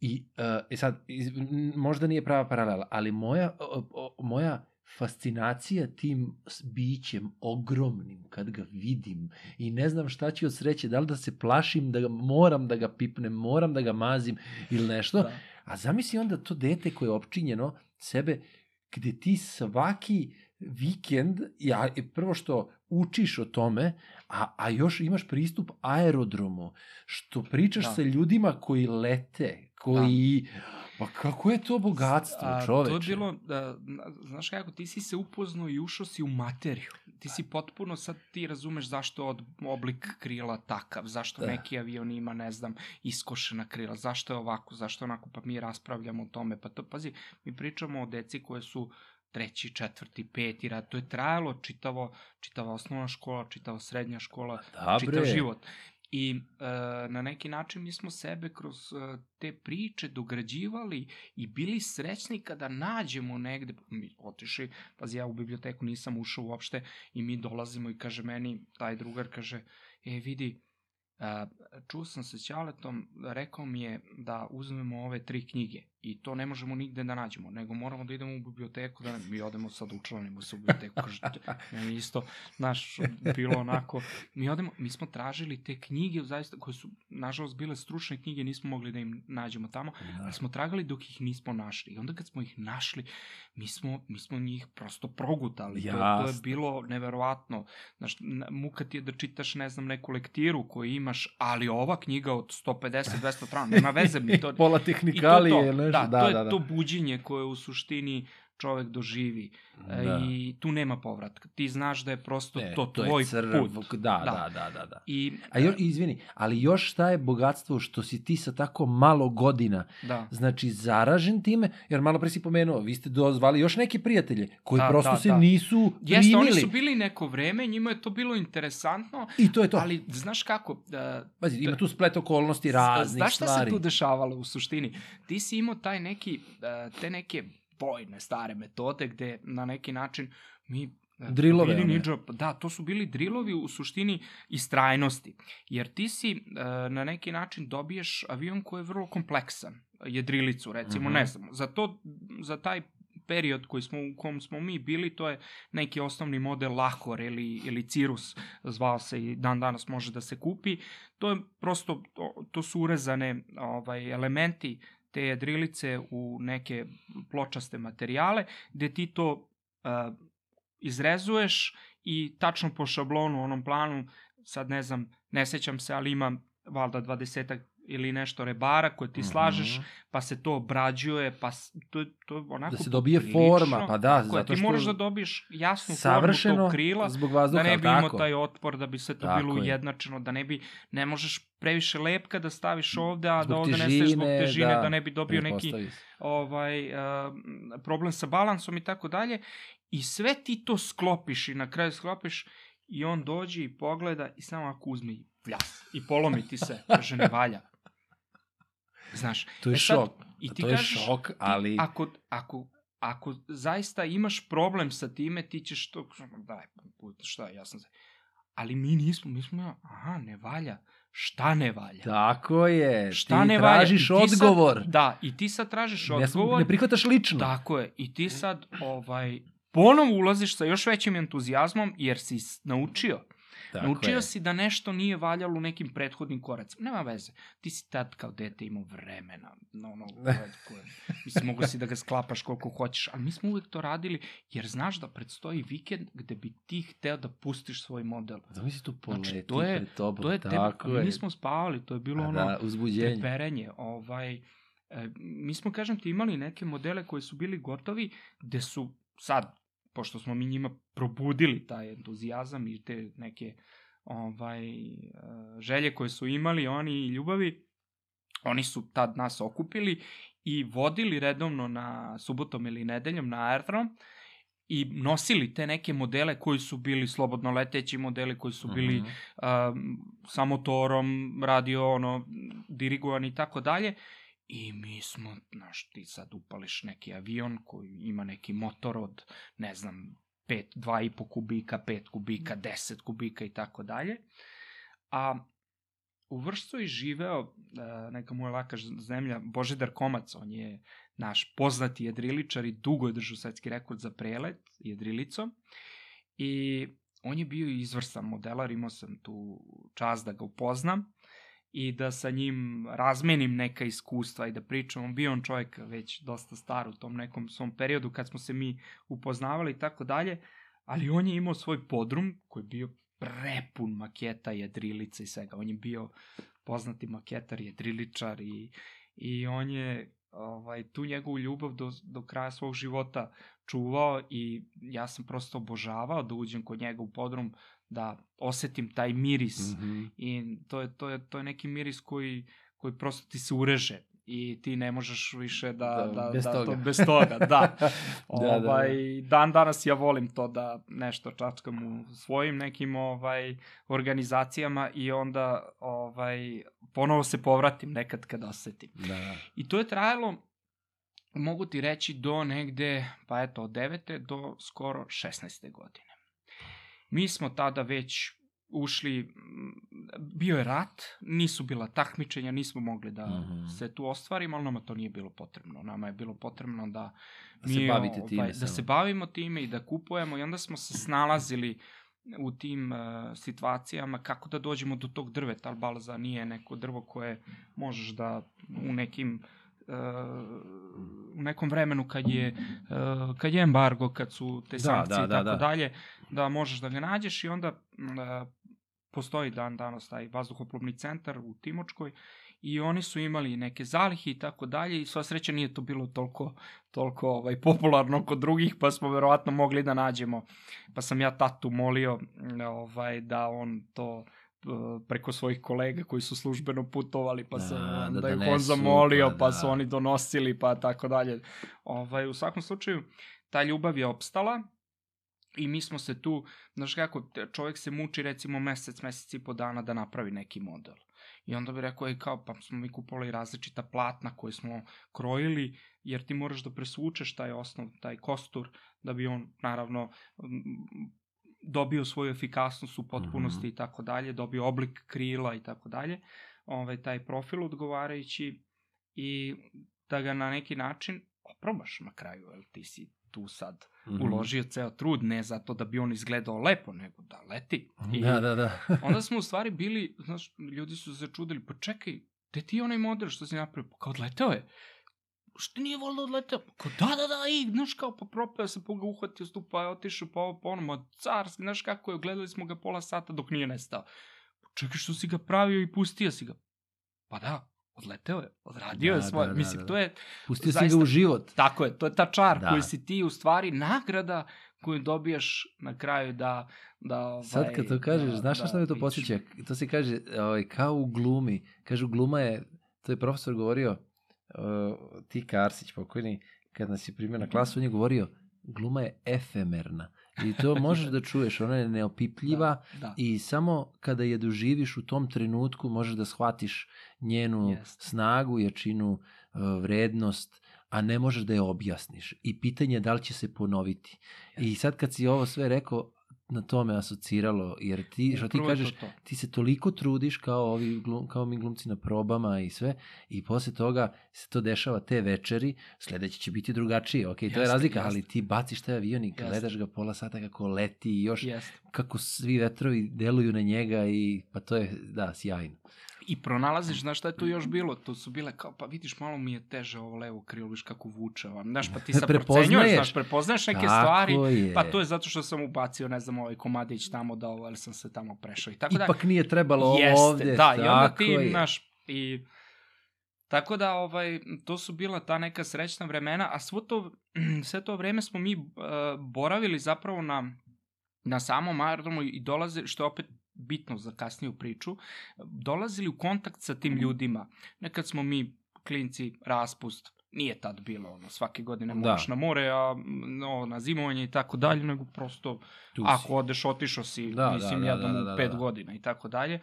I uh, e sad, iz, možda nije prava paralela, ali moja, o, o, moja fascinacija tim bićem ogromnim kad ga vidim i ne znam šta ću od sreće, da li da se plašim, da ga moram da ga pipnem, moram da ga mazim ili nešto. Da. A zamisli onda to dete koje je opčinjeno sebe, gde ti svaki vikend, ja, prvo što učiš o tome, a, a još imaš pristup aerodromu, što pričaš Da. sa ljudima koji lete, koji... Pa kako je to bogatstvo, A, čoveče? To je bilo, da, na- znaš kako, ti si se upoznao i ušao si u materiju. Ti si potpuno, sad ti razumeš zašto od, oblik krila takav, zašto Da. da. neki avion ima, ne znam, iskošena krila, zašto je ovako, zašto je onako, pa mi raspravljamo o tome. Pa to, pazi, mi pričamo o deci koje su treći, četvrti, peti rad, to je trajalo čitavo, čitava osnovna škola, čitava srednja škola, Da, čitav bre. život. I e, na neki način mi smo sebe kroz e, te priče dograđivali i bili srećni kada nađemo negde, mi otišli, pazi ja u biblioteku nisam ušao uopšte i mi dolazimo i kaže meni, taj drugar kaže, e vidi, a, čuo sam se s Ćaletom, rekao mi je da uzmemo ove tri knjige i to ne možemo nigde da nađemo, nego moramo da idemo u biblioteku, da ne, mi odemo sad učlanimo se u biblioteku, kaže, meni isto, znaš, bilo onako, mi odemo, mi smo tražili te knjige, zaista, koje su, nažalost, bile stručne knjige, nismo mogli da im nađemo tamo, Da. ali smo tragali dok ih nismo našli. I onda kad smo ih našli, mi smo, mi smo njih prosto progutali. To, to je bilo neverovatno. Znaš, muka ti je da čitaš, ne znam, neku lektiru koju imaš, ali ova knjiga od 150-200 strana, nema veze mi to. Pola I to tehnikalije, to. Da, da, to je da, da. to buđenje koje u suštini čovek doživi e, Da. i tu nema povratka. Ti znaš da je prosto Ne, to to je tvoj crv, put. Da, Da. da, da, da, da. I, A još, izvini, ali još šta je bogatstvo što si ti sa tako malo godina, da. znači zaražen time, jer malo pre si pomenuo, vi ste dozvali još neke prijatelje koji Da, prosto da, se da. nisu Jeste, primili. oni su bili neko vreme, njima je to bilo interesantno, I to je to. ali znaš kako, uh, Pazi, ima tu splet okolnosti raznih Znaš šta stvari. se tu dešavalo u suštini? Ti si imao taj neki, e, te neke vojne stare metode gde na neki način mi e, Drilove, bili one. ninja, da, to su bili drilovi u suštini istrajnosti. Jer ti si e, na neki način dobiješ avion koji je vrlo kompleksan, jedrilicu recimo, Mhm. ne znam, za, to, za taj period koji smo, u kom smo mi bili, to je neki osnovni model Lahor ili, ili Cirrus, zvao se i dan danas može da se kupi. To je prosto, to, to su urezane ovaj, elementi te jedrilice u neke pločaste materijale, gde ti to uh, izrezuješ i tačno po šablonu, onom planu, sad ne znam, ne sećam se, ali ima valjda dvadesetak ili nešto rebara koje ti slažeš, Mhm. pa se to obrađuje, pa to, to onako Da se dobije poprilično. forma, pa da, zato ti što moraš da dobiješ jasnu formu tog krila, zbog vazduha, da ne bi imao tako? taj otpor, da bi se to Tako bilo je. ujednačeno, da ne bi, ne možeš previše lepka da staviš ovde, a da Zbog ovde neseš zbog težine, težine, da, da, ne bi dobio neki ovaj, uh, problem sa balansom i tako dalje. I sve ti to sklopiš i na kraju sklopiš i on dođe i pogleda i samo ako uzme i pljas i polomi ti se, kaže ne valja. Znaš, To je e sad, šok. I ti to je kažeš, šok, ali... ti, ako, ako, ako zaista imaš problem sa time, ti ćeš to, daj, put, šta, ja sam. Ali mi nismo, mi smo, aha, ne valja. Šta ne valja? Tako je, Šta ti ne valja? tražiš I ti sad- odgovor. Da, i ti sad tražiš ne, odgovor. ne prihvataš lično. Tako je. I ti sad ovaj, ponovo ulaziš sa još većim entuzijazmom jer si naučio. Tako naučio je. si da nešto nije valjalo u nekim prethodnim koracima. Nema veze. Ti si tad kao dete imao vremena. No, no, koje, mislim, mogu si da ga sklapaš koliko hoćeš, ali mi smo uvek to radili jer znaš da predstoji vikend gde bi ti hteo da pustiš svoj model. Zamisli tu poleti Znači, to je- pred tobom. To je tako mi je. nismo spavali, to je bilo A ono da, uzbuđenje. treperenje. Ovaj, e, mi smo, kažem ti, imali neke modele koji su bili gotovi, gde su sad, pošto smo mi njima probudili taj entuzijazam i te neke ovaj, e, želje koje su imali oni i ljubavi, oni su tad nas okupili i vodili redovno na subotom ili nedeljom na aerodrom i nosili te neke modele koji su bili slobodno leteći modeli, koji su bili Mhm. um, sa motorom, radio ono, dirigovan i tako dalje. I mi smo, znaš, ti sad upališ neki avion koji ima neki motor od, ne znam, 5, 2,5 kubika, 5 kubika, 10 kubika i tako dalje. A u Vršcu je živeo uh, neka moja laka zemlja, Božidar Komac, on je naš poznati jedriličar i dugo je držao svetski rekord za prelet jedrilicom. I on je bio izvrsan modelar, imao sam tu čast da ga upoznam i da sa njim razmenim neka iskustva i da pričam. On bio on čovjek već dosta star u tom nekom svom periodu kad smo se mi upoznavali i tako dalje, ali on je imao svoj podrum koji je bio prepun maketa jedrilica i svega. On je bio poznati maketar, jedriličar i, i on je ovaj, tu njegovu ljubav do, do kraja svog života čuvao i ja sam prosto obožavao da uđem kod njega u podrum, da osetim taj miris Mhm. i to je, to je, to je neki miris koji, koji prosto ti se ureže i ti ne možeš više da, Da, da, bez da, toga. To, bez toga, da. Da, da, da. ovaj, Dan danas ja volim to da nešto čačkam u svojim nekim ovaj organizacijama i onda ovaj ponovo se povratim nekad kad osetim. Da, da. I to je trajalo, mogu ti reći, do negde, pa eto, od 9. do skoro 16. godine. Mi smo tada već ušli, bio je rat, nisu bila takmičenja, nismo mogli da Mhm. se tu ostvarimo, ali nama to nije bilo potrebno. Nama je bilo potrebno da, Da se mi, bavite ovaj, time da samo. se bavimo time i da kupujemo i onda smo se snalazili u tim uh, situacijama kako da dođemo do tog drveta, ali balza nije neko drvo koje možeš da u nekim uh, u nekom vremenu kad je uh, kad je embargo, kad su te Da, sankcije da, i da, tako da. dalje, da možeš da ga nađeš i onda uh, postoji dan danas taj vazduhoplovni centar u Timočkoj i oni su imali neke zalihe i tako dalje i sva sreća nije to bilo toliko, toliko ovaj, popularno kod drugih, pa smo verovatno mogli da nađemo. Pa sam ja tatu molio ovaj, da on to preko svojih kolega koji su službeno putovali, pa Da, se da da, da ih on zamolio, pa pa, da. su oni donosili, pa tako dalje. Ovaj, u svakom slučaju, ta ljubav je opstala i mi smo se tu, znaš kako, čovjek se muči recimo mesec, mesec i po dana da napravi neki model. I onda bi rekao, ej, kao, pa smo mi kupovali različita platna koje smo krojili, jer ti moraš da presvučeš taj osnov, taj kostur, da bi on, naravno, dobio svoju efikasnost u potpunosti Mhm. i tako dalje, dobio oblik krila i tako dalje, ovaj, taj profil odgovarajući i da ga na neki način oprobaš na kraju, jer ti si tu sad Mhm. uložio ceo trud, ne zato da bi on izgledao lepo, nego da leti. I Da, da, da. onda smo u stvari bili, znaš, ljudi su se čudili, pa čekaj, gde ti je onaj model što si napravio? Pa kao odleteo je. Što nije volio odleteo? Pa Kao, da, da, da, i, znaš, kao, pa propeo se, pa ga uhvatio stupa, je otišao, pa ovo, pa ono, ma, carski, znaš kako je, gledali smo ga pola sata dok nije nestao. Pa čekaj, što si ga pravio i pustio si ga? Pa da, odleteo je, odradio Da, je svoje, da, da, mislim, da. to je, Pustio si zaista- ga u život. tako je, to je ta čar Da. koji si ti u stvari nagrada koju dobijaš na kraju da... da ovaj, Sad kad to kažeš, da- znaš na da šta me to posjeća? To se kaže ovaj, kao u glumi. Kažu gluma je, to je profesor govorio, uh, Tika Arsić pokojni, kad nas je primio na klasu, on je govorio, gluma je efemerna. I to možeš da čuješ, ona je neopipljiva Da, da. i samo kada je doživiš u tom trenutku možeš da shvatiš njenu Jeste. snagu, jačinu, vrednost, a ne možeš da je objasniš. I pitanje je da li će se ponoviti. I sad kad si ovo sve rekao, na to me asociralo, jer ti, što ti kažeš, to. ti se toliko trudiš kao ovi glum, kao mi glumci na probama i sve i posle toga se to dešava te večeri, sledeće će biti drugačije, ok, to je razlika, jeste. ali ti baciš taj avion i gledaš ga pola sata kako leti i još Jeste. kako svi vetrovi deluju na njega i pa to je, da, sjajno. I pronalaziš, znaš šta je tu još bilo? Tu su bile kao, pa vidiš, malo mi je teže ovo levo krilo, viš kako vuče vam. Znaš, pa ti sad procenjuješ, znaš, prepoznaješ neke Tako stvari. je. Pa to je zato što sam ubacio, ne znam, ovaj komadić tamo da ovo, ali sam se tamo prešao i tako da. Ipak nije trebalo Jeste, ovde, da, i onda ti, je. znaš, i tako da, ovaj, to su bila ta neka srećna vremena, a svo to, sve to vreme smo mi uh, boravili zapravo na, na samom aerodromu i dolaze, što je opet bitno za kasniju priču, dolazili u kontakt sa tim ljudima. Nekad smo mi, klinci, raspust, nije tad bilo, ono, svake godine Da. moraš na more, a no, na zimovanje i tako dalje, nego prosto Tu si. ako odeš, otišao si, Da, da, da, mislim, da, da, jednom da, u da, pet da. godina i tako dalje.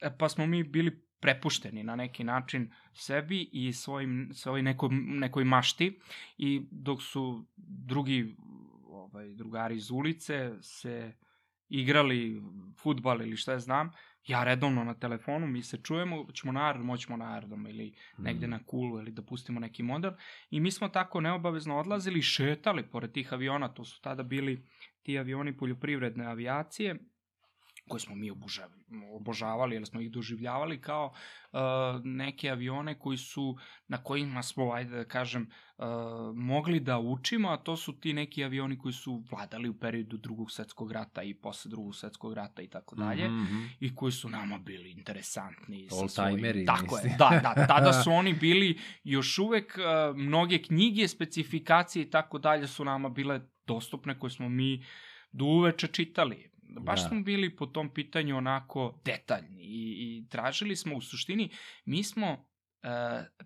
E, Pa smo mi bili prepušteni na neki način sebi i svojim, svojoj nekoj, nekoj mašti i dok su drugi ovaj, drugari iz ulice se igrali futbal ili šta ja znam, ja redovno na telefonu, mi se čujemo, ćemo na aerodrom, hoćemo na aerodrom ili negde Mm. na kulu ili da pustimo neki model. I mi smo tako neobavezno odlazili šetali pored tih aviona, to su tada bili ti avioni poljoprivredne avijacije, koje smo mi obožavali, obožavali jer smo ih doživljavali kao uh, neke avione koji su, na kojima smo, ajde da kažem, uh, mogli da učimo, a to su ti neki avioni koji su vladali u periodu drugog svetskog rata i posle drugog svetskog rata i tako dalje Mhm, mhm. i koji su nama bili interesantni. sa Oldtimeri, Tako je, da, da, tada su oni bili još uvek uh, mnoge knjige, specifikacije i tako dalje su nama bile dostupne koje smo mi do uveče čitali. Baš Da. smo bili po tom pitanju onako detaljni i, i tražili smo u suštini, mi smo uh,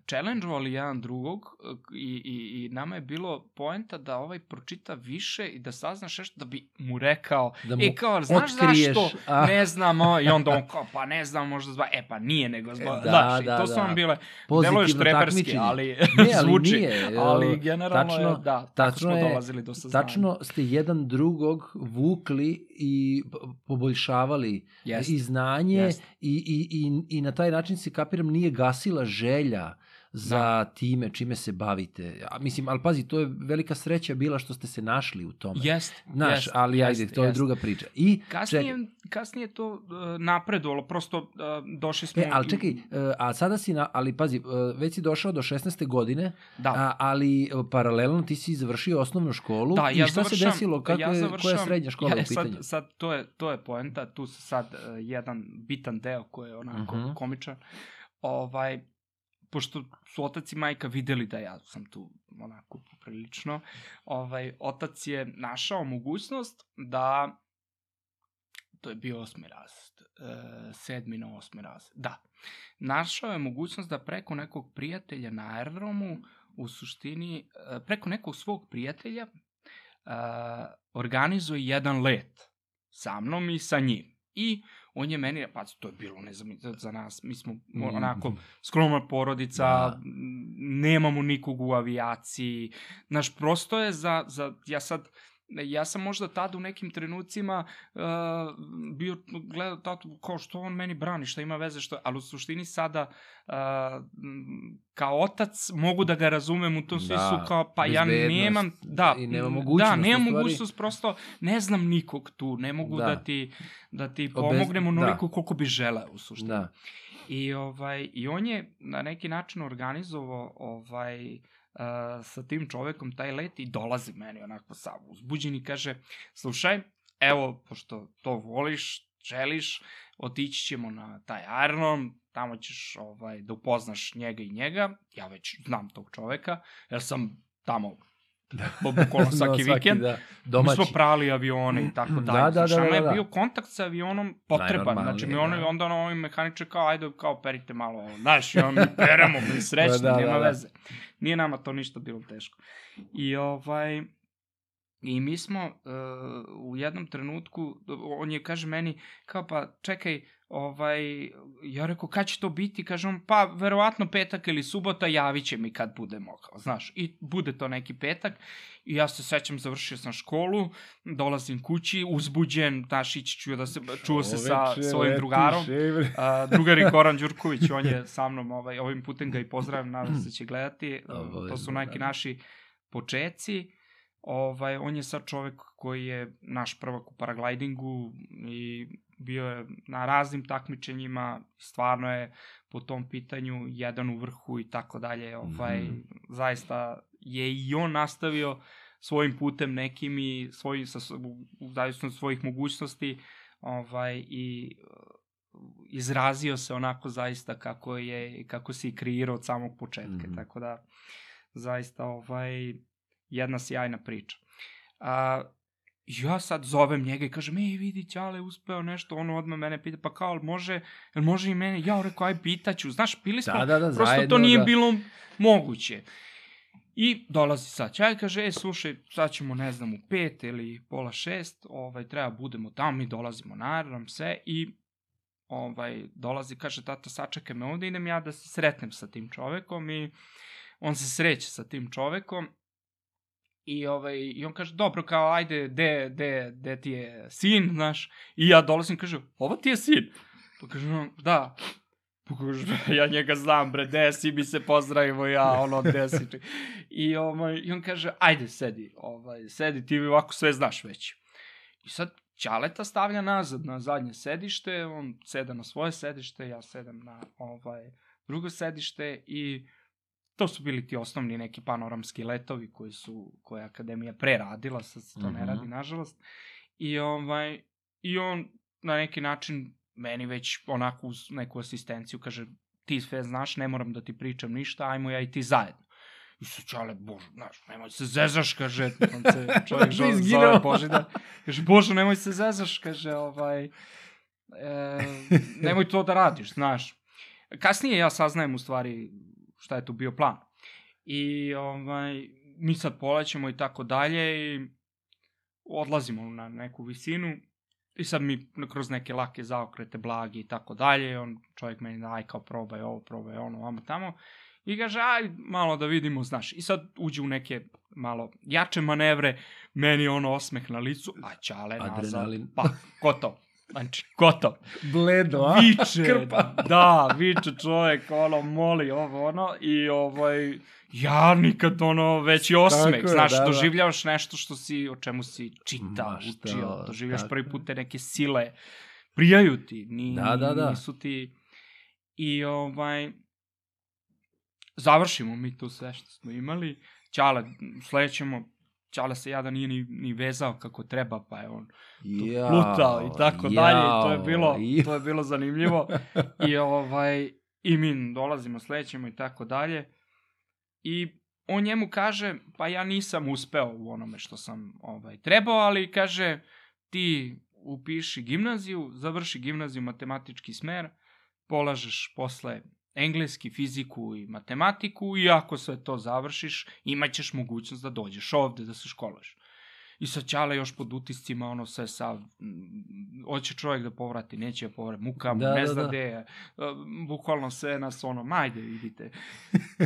challenge-ovali jedan drugog uh, i, i, i nama je bilo poenta da ovaj pročita više i da saznaš nešto da bi mu rekao Da mu e kao, znaš otkriješ, zašto? a- Ne znamo. I onda on kao, pa ne znam, možda zba, e pa nije nego zba, Da, znaš, da, to su da. vam bile, deluje štreperski, ali, Ne, ali zvuči, nije, ali e, generalno tačno- je, da, tačno smo je- dolazili do saznanja. Tačno ste jedan drugog vukli i poboljšavali Jest, i znanje jest. I, i, i, i na taj način se kapiram nije gasila želja za time čime se bavite. A, mislim, ali pazi, to je velika sreća bila što ste se našli u tome. Jest, Znaš, jest, ali jest, ajde, to je jest. druga priča. I, Kasnije, čekaj, kasnije to uh, napredovalo, prosto uh, došli smo... e, ali čekaj, e, a sada si, na, ali pazi, e, već si došao do 16. godine, Da. a, ali e, paralelno ti si završio osnovnu školu Da, i ja šta se završavam- desilo, kako ja je, koja je srednja škola ja, u pitanju? Sad, sad to, je, to je poenta, tu se sad uh, jedan bitan deo koji je onako Mhm. komičan. Ovaj, pošto su otac i majka videli da ja sam tu onako poprilično, ovaj, otac je našao mogućnost da to je bio osmi razred, e, sedmi na osmi razred, da. Našao je mogućnost da preko nekog prijatelja na aerodromu, u suštini, e, preko nekog svog prijatelja, e, organizuje jedan let sa mnom i sa njim. I on je meni, pa to je bilo, ne znam, za nas, mi smo onako skromna porodica, Da. nemamo nikog u avijaciji. Znaš, prosto je za, za ja sad, ja sam možda tad u nekim trenucima uh, bio gledao tatu kao što on meni brani, šta ima veze, što, ali u suštini sada uh, kao otac mogu da ga razumem u tom Da, smislu kao pa ja nemam da i nema m, mogućnost, da stvari. mogućnost prosto ne znam nikog tu ne mogu Da. da, ti da ti Obez- pomognem onoliko da. koliko bi želeo u suštini Da. I, ovaj, I on je na neki način organizovao ovaj, uh, sa tim čovekom taj let i dolazi meni onako sav uzbuđen i kaže, slušaj, evo, pošto to voliš, želiš, otići ćemo na taj aerodrom, tamo ćeš ovaj, da upoznaš njega i njega, ja već znam tog čoveka, jer sam tamo bu- bukvalno svaki No, vikend. Da, Mi domaći. smo prali avione i tako Da, dalje. da, da, Znaš, nama da, je da. bio kontakt sa avionom potreban. Znači, mi ono, da. onda ono, ovi mehaniče kao, ajde, kao, perite malo, znaš, i ono, mi peremo, mi srećni, Da, da, nema da, da. veze. Nije nama to ništa bilo teško. I ovaj, I mi smo uh, u jednom trenutku, on je kaže meni, kao pa čekaj, ovaj, ja rekao, kad će to biti? Kaže on, pa verovatno petak ili subota, javit će mi kad bude mogao, znaš. I bude to neki petak. I ja se sećam, završio sam školu, dolazim kući, uzbuđen, znaš, ići ću da se, čuo se sa svojim drugarom. A, drugar je Goran Đurković, on je sa mnom, ovaj, ovim putem ga i pozdravim, nadam se da će gledati. To su neki da. naši počeci. Ovaj, on je sad čovek koji je naš prvak u paraglidingu i bio je na raznim takmičenjima, stvarno je po tom pitanju jedan u vrhu i tako dalje. Ovaj, Mhm. Zaista je i on nastavio svojim putem nekim i svoj, sa, u, u zavisno od svojih mogućnosti ovaj, i uh, izrazio se onako zaista kako je kako se i kreirao od samog početka. Mm. -hmm. Tako da zaista ovaj jedna sjajna priča. A, ja sad zovem njega i kažem, ej vidi, Ćale uspeo nešto, ono odmah mene pita, pa kao, može, jel može i mene? Ja rekao, aj pitaću, znaš, bili smo, Da, da, da, prosto zajedno, to nije da. bilo moguće. I dolazi sad Ćaj, kaže, e, slušaj, sad ćemo, ne znam, u pet ili pola šest, ovaj, treba budemo tamo, mi dolazimo na aerodrom, sve, i ovaj, dolazi, kaže, tata, sačekaj me ovde, idem ja da se sretnem sa tim čovekom i on se sreće sa tim čovekom i, ovaj, i on kaže, dobro, kao, ajde, de, de, de ti je sin, znaš, i ja dolazim, kaže, ovo ti je sin? Pa kaže, da, Pa kaže, ja njega znam, bre, desi mi se pozdravimo, ja, ono, desi. I, ovaj, I on kaže, ajde, sedi, ovaj, sedi, ti ovako sve znaš već. I sad Ćaleta stavlja nazad na zadnje sedište, on seda na svoje sedište, ja sedam na ovaj, drugo sedište i to su bili ti osnovni neki panoramski letovi koji su, koje je Akademija preradila, sad se to Mhm. ne radi, nažalost. I, ovaj, I on na neki način meni već onako uz neku asistenciju kaže ti sve znaš, ne moram da ti pričam ništa, ajmo ja i ti zajedno. I su čale, bože, znaš, nemoj se zezaš, kaže, on se čovjek Baš zove, Božidar. Kaže, bože, nemoj se zezaš, kaže, ovaj, e, nemoj to da radiš, znaš. Kasnije ja saznajem u stvari šta je tu bio plan. I ovaj, mi sad polećemo i tako dalje i odlazimo na neku visinu i sad mi kroz neke lake zaokrete, blagi i tako dalje, on čovjek meni da aj kao probaj ovo, probaj ono, vamo tamo. I kaže, aj, malo da vidimo, znaš. I sad uđe u neke malo jače manevre, meni ono osmeh na licu, a Ćale nazad, pa, gotovo. Znači, gotov. Bledo, a? Viče, Krpa. da, viče čovjek, ono, moli ovo, ono, i ovaj, ja nikad, ono, već i osmeh, je, znaš, da, da. doživljavaš nešto što si, o čemu si čitao, Ma šta, učio, doživljaš tako prvi put te neke sile, prijaju ti, ni, Da, da, da. nisu ti, i ovaj, završimo mi tu sve što smo imali, Ćale, sledećemo, Ćale se jada nije ni, ni vezao kako treba, pa je on Jao, plutao i tako dalje, i to je jao, bilo, i- to je bilo zanimljivo. I ovaj, i mi dolazimo, sledećemo i tako dalje. I on njemu kaže, pa ja nisam uspeo u onome što sam ovaj, trebao, ali kaže, ti upiši gimnaziju, završi gimnaziju matematički smer, polažeš posle engleski, fiziku i matematiku i ako sve to završiš, imaćeš mogućnost da dođeš ovde da se školuješ. I sad Ćale još pod utiscima, ono sve sav, m, hoće čovjek da povrati, neće da povrati, muka mu, Da, ne da, zna da. gde je, bukvalno sve nas ono, majde, idite.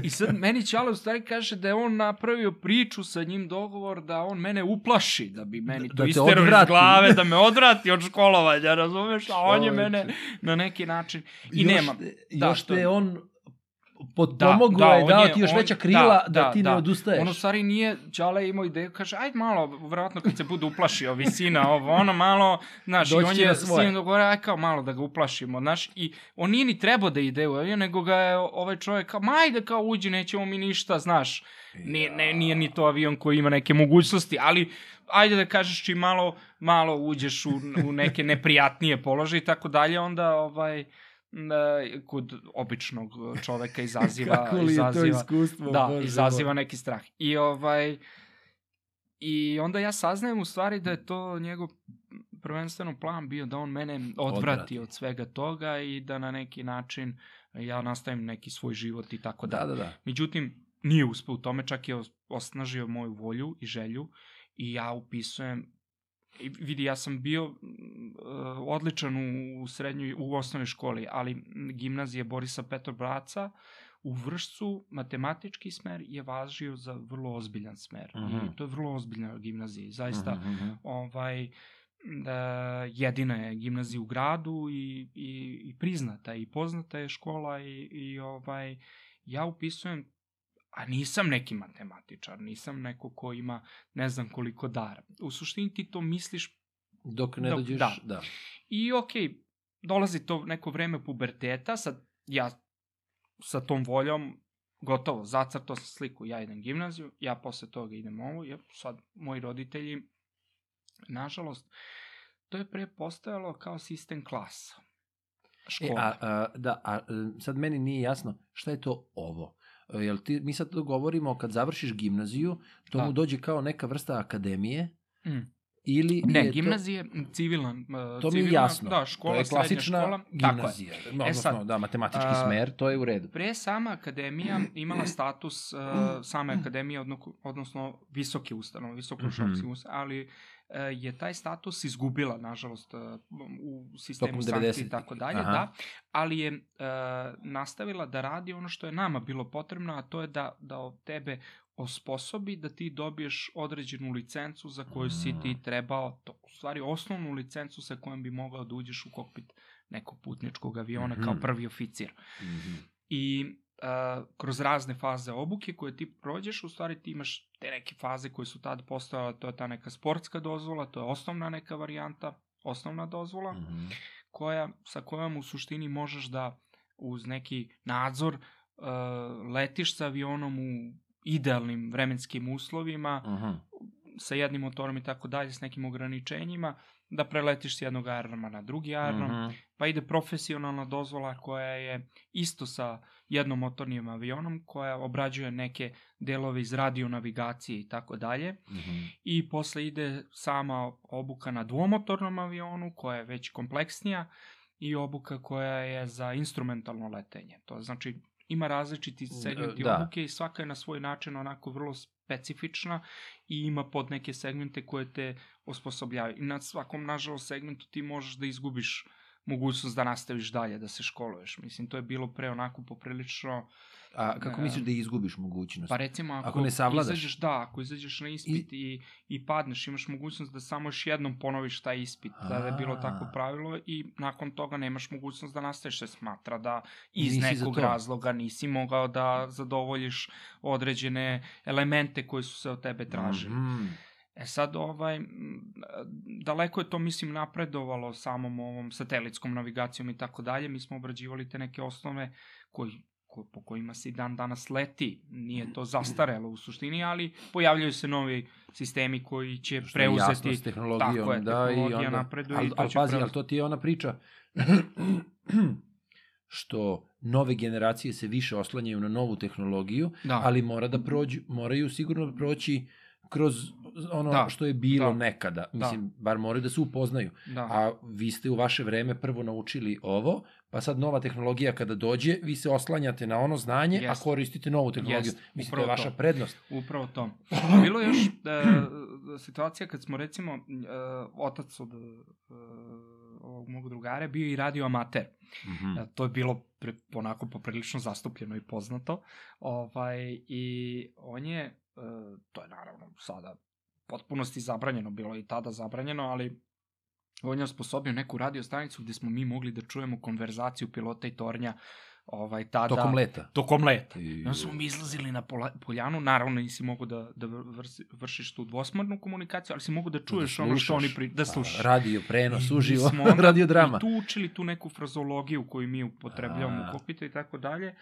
I sad meni Ćale u stvari kaže da je on napravio priču sa njim dogovor da on mene uplaši, da bi meni Da to te isterao iz glave, da me odvrati od školovanja, razumeš? A on je mene na neki način i još, nema. Da, još te je- on potpomogao Da, da, i on dao je- ti još on- veća krila da, da, ti ne da. odustaješ. On u stvari nije, Đale imao ideju, kaže, ajde malo, verovatno kad se bude uplašio visina, ovo, ono malo, znaš, i Doći on će je na s svoje. njim dogovorio, aj kao malo da ga uplašimo, znaš, i on nije ni trebao da ide u nego ga je ovaj čovjek kao, ma ajde kao uđi, nećemo mi ništa, znaš, nije, ne, nije ni to avion koji ima neke mogućnosti, ali ajde da kažeš čim malo, malo uđeš u, u neke neprijatnije položaje i tako dalje, onda ovaj, kod običnog čoveka izaziva, Kako li je to izaziva iskustvo? da, Bože izaziva neki strah. I ovaj i onda ja saznajem u stvari da je to njegov prvenstveno plan bio da on mene odvrati, Odvrati. od svega toga i da na neki način ja nastavim neki svoj život i tako Da, dalje. da, da. Međutim, nije uspeo u tome, čak je os- osnažio moju volju i želju i ja upisujem vidi, ja sam bio mm, uh, odličan u, u srednjoj, u osnovnoj školi, ali mm, gimnazije Borisa Petrobraca u Vršcu matematički smer je važio za vrlo ozbiljan smer. Mhm. I to je vrlo ozbiljna gimnazija i zaista Mhm, mhm. ovaj da jedina je gimnazija u gradu i, i, i priznata i poznata je škola i, i ovaj ja upisujem a nisam neki matematičar, nisam neko ko ima ne znam koliko dara. U suštini ti to misliš Dok ne Dok- dođeš, da. da. i okej, dolazi to neko vreme puberteta, sad ja sa tom voljom gotovo, zacrtao sam sliku, ja idem gimnaziju, ja posle toga idem ovo, ja, sad moji roditelji, nažalost, to je pre postojalo kao sistem klasa. E, Škola. a, a, da, a e, sad meni nije jasno šta je to ovo. E, Jel ti, mi sad govorimo kad završiš gimnaziju, to Da. mu dođe kao neka vrsta akademije Mm. ili Ne, je gimnazije, civilna, to, uh, to mi je civilna, jasno. Da, škola, to je klasična škola. Tako je. gimnazija. E odnosno, sad, da, matematički a, smer, to je u redu. Pre sama akademija imala status uh, same akademije, odno- odnosno visoke ustanove, visokoškolske Mhm. ustanove, ali uh, je taj status izgubila, nažalost, uh, u sistemu sankcije i 90-ih. tako dalje, da, ali je uh, nastavila da radi ono što je nama bilo potrebno, a to je da, da od tebe osposobi da ti dobiješ određenu licencu za koju si Mm. ti trebao, to, u stvari osnovnu licencu sa kojom bi mogao da uđeš u kokpit nekog putničkog aviona kao Mhm. prvi oficir Mhm. i uh, kroz razne faze obuke koje ti prođeš, u stvari ti imaš te neke faze koje su tad postojale, to je ta neka sportska dozvola, to je osnovna neka varijanta, osnovna dozvola, Mhm. koja, sa kojom u suštini možeš da uz neki nadzor uh, letiš sa avionom u idealnim vremenskim uslovima, Mhm. sa jednim motorom i tako dalje, s nekim ograničenjima, da preletiš s jednog aerodroma na drugi aerodrom, Mhm. pa ide profesionalna dozvola koja je isto sa jednomotornim avionom koja obrađuje neke delove iz radionavigacije i tako dalje Mhm. i posle ide sama obuka na dvomotornom avionu koja je već kompleksnija i obuka koja je za instrumentalno letenje. To znači ima različiti segmenti da. obuke i svaka je na svoj način onako vrlo specifična i ima pod neke segmente koje te osposobljavaju. I na svakom, nažalost, segmentu ti možeš da izgubiš mogućnost da nastaviš dalje, da se školuješ. Mislim, to je bilo pre onako poprilično A kako Ne. misliš da izgubiš mogućnost? Pa recimo ako, Ako ne savladaš. izađeš, da, ako izađeš na ispit i, i padneš, imaš mogućnost da samo još jednom ponoviš taj ispit. Tada je bilo tako A. pravilo i nakon toga nemaš mogućnost da nastaviš. Se smatra da iz Nisi nekog razloga nisi mogao da zadovoljiš određene elemente koji su se od tebe tražili. Mhm. E sad, ovaj, daleko je to, mislim, napredovalo samom ovom satelitskom navigacijom i tako dalje. Mi smo obrađivali te neke osnove koji, ko, po kojima se i dan danas leti. Nije to zastarelo u suštini, ali pojavljaju se novi sistemi koji će Što je jasno preuzeti... s tehnologijom, Tako je, da, i onda... napreduje ali, ali pazi, ali preuzeti. to ti je ona priča što nove generacije se više oslanjaju na novu tehnologiju, Da. ali mora da prođu, moraju sigurno proći kroz ono Da, što je bilo da. nekada. Mislim, bar moraju da se upoznaju. Da. A vi ste u vaše vreme prvo naučili ovo, pa sad nova tehnologija kada dođe, vi se oslanjate na ono znanje, Jest. a koristite novu tehnologiju. Jest, Mislim, to upravo je vaša to. prednost. Upravo to. Bilo je još e, situacija kad smo recimo, e, otac od e, ovog mog drugara je bio i radio amater. Mhm. E, To je bilo pre, onako poprilično zastupljeno i poznato. Ovaj, I on je, to je naravno sada potpunosti zabranjeno, bilo je i tada zabranjeno, ali on je osposobio neku radio stanicu gde smo mi mogli da čujemo konverzaciju pilota i tornja ovaj, tada, Tokom leta. tokom leta. I- onda smo mi izlazili na pola, poljanu, naravno nisi mogu da, da vrsi, vršiš tu dvosmernu komunikaciju, ali si mogu da čuješ ono što oni pri, da slušaš. Pa, Radio, prenos, I uživo, radio drama. I tu učili tu neku frazologiju koju mi upotrebljavamo A. u kokpitu i tako dalje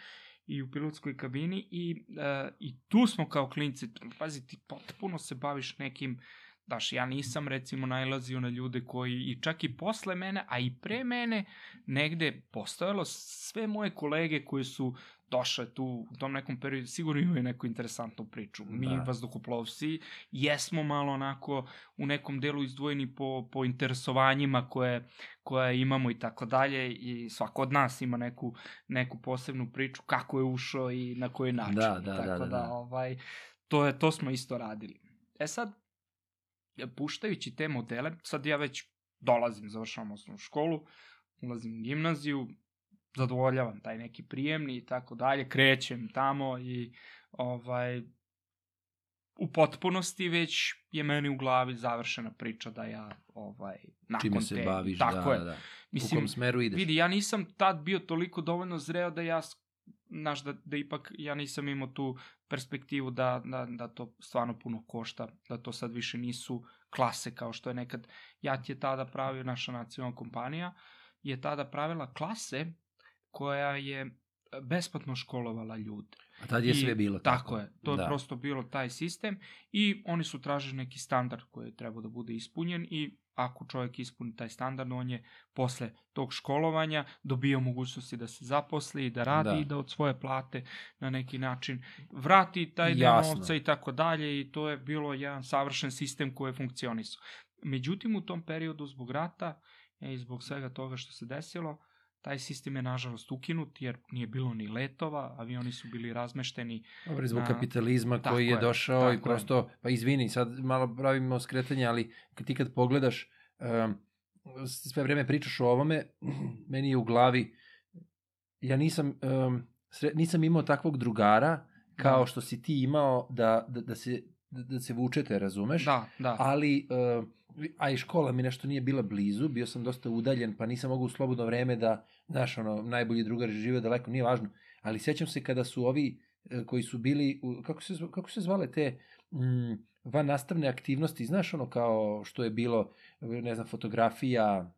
i u pilotskoj kabini i, uh, i tu smo kao klinci, pazi ti potpuno se baviš nekim Daš, ja nisam recimo najlazio na ljude koji i čak i posle mene, a i pre mene negde postojalo sve moje kolege koji su došle tu u tom nekom periodu, sigurno imaju neku interesantnu priču. Mi, Da. da. vazduhoplovci, jesmo malo onako u nekom delu izdvojeni po, po interesovanjima koje, koje imamo i tako dalje i svako od nas ima neku, neku posebnu priču kako je ušao i na koji način. Da, da, tako da, da, da. ovaj, to, je, to smo isto radili. E sad, puštajući te modele, sad ja već dolazim, završavam osnovnu školu, ulazim u gimnaziju, zadovoljavam taj neki prijemni i tako dalje, krećem tamo i ovaj u potpunosti već je meni u glavi završena priča da ja ovaj nakon Čime se te, baviš, tako da, je. da, da. U Mislim, kom smeru ideš. Vidi, ja nisam tad bio toliko dovoljno zreo da ja, znaš, da, da ipak ja nisam imao tu perspektivu da, da, da to stvarno puno košta, da to sad više nisu klase kao što je nekad. Ja ti je tada pravio, naša nacionalna kompanija, je tada pravila klase koja je besplatno školovala ljude. A tad je I sve bilo tako. Tako je, to je da. prosto bilo taj sistem i oni su tražili neki standard koji je trebao da bude ispunjen i ako čovjek ispuni taj standard, on je posle tog školovanja dobio mogućnosti da se zaposli i da radi Da. i da od svoje plate na neki način vrati taj deo novca i tako dalje i to je bilo jedan savršen sistem koji je funkcionisao. Međutim, u tom periodu zbog rata i zbog svega toga što se desilo, taj sistem je nažalost ukinut jer nije bilo ni letova, avioni su bili razmešteni Dobro, zbog na- kapitalizma Tako koji je je, došao i tako je. prosto, pa izvini, sad malo pravimo skretanje, ali kad ti kad pogledaš, um, sve vreme pričaš o ovome, meni je u glavi, ja nisam, um, sre, nisam imao takvog drugara kao Da. što si ti imao da, da, da se da, da se vučete, razumeš? Da, da. Ali, uh, a i škola mi nešto nije bila blizu, bio sam dosta udaljen, pa nisam mogao u slobodno vreme da, znaš, ono, najbolji drugari žive daleko, nije važno. Ali sećam se kada su ovi e, koji su bili, u, kako, se, kako se zvale te mm, van nastavne aktivnosti, znaš ono kao što je bilo, ne znam, fotografija,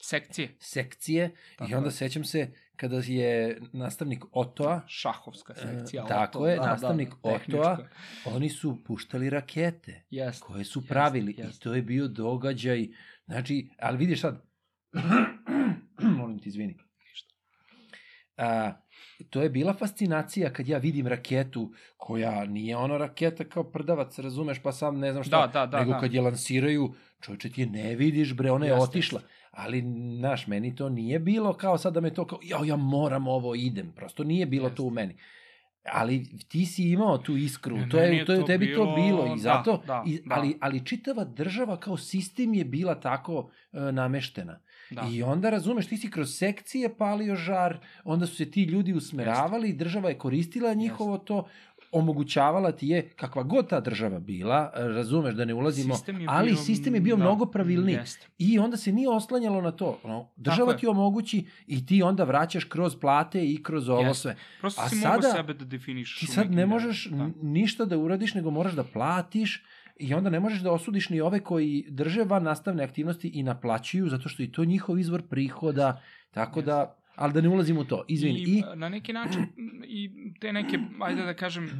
Sekcije. sekcije, Tako i onda je. sećam se kada je nastavnik Otoa, Šahovska sekcija. E, tako Oto, je, nastavnik Otoa. tehnička. oni su puštali rakete. Jest. koje su pravili jest. i to je bio događaj, znači, ali vidiš sad, molim ti izvini, a, to je bila fascinacija kad ja vidim raketu koja nije ono raketa kao prdavac, razumeš, pa sam ne znam šta, Da, da, da, nego da. kad je lansiraju, čovječe ti je ne vidiš bre, ona je Jeste, otišla. Ali, znaš, meni to nije bilo kao sad da me to kao, ja, ja moram ovo, idem. Prosto nije bilo Jeste. to u meni. Ali ti si imao tu iskru, Ne, to je, to je to tebi to bilo- bilo i da, zato, da, i, da. ali, ali čitava država kao sistem je bila tako e, nameštena. Da. I onda, razumeš, ti si kroz sekcije palio žar, onda su se ti ljudi usmeravali, država je koristila njihovo to, omogućavala ti je, kakva god ta država bila, razumeš, da ne ulazimo, Sistem je ali bio- sistem je bio da, mnogo pravilniji. Jeste. I onda se nije oslanjalo na to. Ono, država je. ti omogući i ti onda vraćaš kroz plate i kroz ovo Jeste. sve. Prosto A si sada- sebe da definišeš. Ti sad ne možeš Da. ništa da uradiš, nego moraš da platiš i onda ne možeš da osudiš ni ove koji drže van nastavne aktivnosti i naplaćuju, zato što i to je njihov izvor prihoda, tako da, ali da ne ulazimo u to, izvini. I, I, na neki način i te neke, ajde da kažem, uh,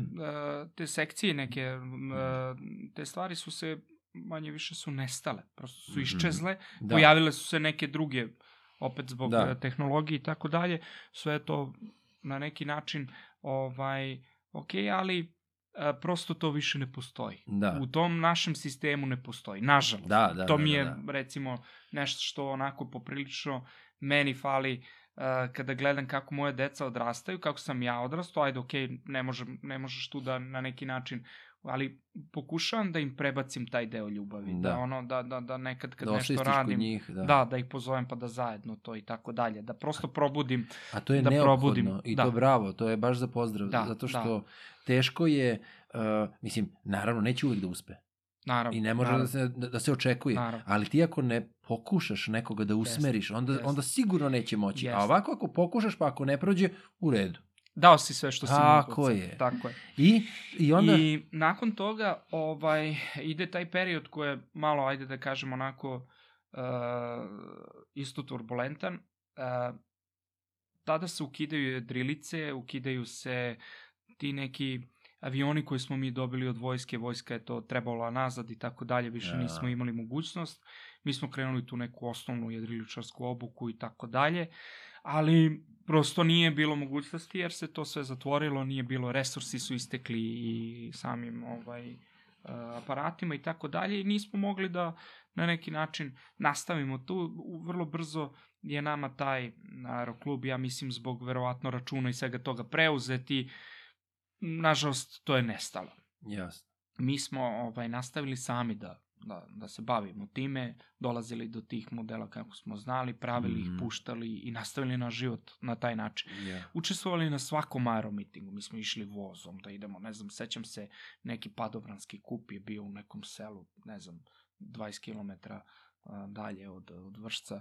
te sekcije neke, uh, te stvari su se manje više su nestale, prosto su Mhm. iščezle, da, pojavile su se neke druge, opet zbog Da. da. tehnologije i tako dalje, sve to na neki način ovaj, ok, ali a, prosto to više ne postoji. da, U tom našem sistemu ne postoji, nažalost. Da, da, to da, mi da, je, da. recimo, nešto što onako poprilično meni fali uh, kada gledam kako moje deca odrastaju, kako sam ja odrastao, ajde, okej, ne, možem, ne možeš tu da na neki način ali pokušavam da im prebacim taj deo ljubavi, da, Da. ono, da, da, da nekad kad da nešto radim, njih. Da. da, da ih pozovem pa da zajedno to i tako dalje, da prosto probudim, A to je da neophodno probudim, i da. to bravo, to je baš za pozdrav, Da, zato da. što teško je, uh, mislim, naravno neće uvek da uspe naravno. i ne može da naravno, se, da, da se očekuje, Naravno. ali ti ako ne pokušaš nekoga da usmeriš, onda, jeste. onda sigurno neće moći, a Jeste. ovako ako pokušaš pa ako ne prođe, u redu. Dao si sve što si Tako je. Tako je. I, i onda... I nakon toga ovaj ide taj period koji je malo, ajde da kažem onako, uh, isto turbulentan. Uh, tada se ukidaju drilice, ukidaju se ti neki avioni koji smo mi dobili od vojske, vojska je to trebala nazad i tako dalje, više Ja. nismo imali mogućnost. Mi smo krenuli tu neku osnovnu jedriličarsku obuku i tako dalje, ali prosto nije bilo mogućnosti jer se to sve zatvorilo, nije bilo, resursi su istekli i samim ovaj uh, aparatima i tako dalje i nismo mogli da na neki način nastavimo tu. Vrlo brzo je nama taj aeroklub, ja mislim, zbog verovatno računa i svega toga preuzeti. Nažalost, to je nestalo. Jasno. Mi smo ovaj, nastavili sami da, da, da se bavimo time, dolazili do tih modela kako smo znali, pravili Mhm. ih, puštali i nastavili naš život na taj način Ja. učestvovali na svakom aeromitingu. Mi smo išli vozom da idemo, ne znam, sećam se, neki padobranski kup je bio u nekom selu, ne znam, 20 km dalje od, od Vršca.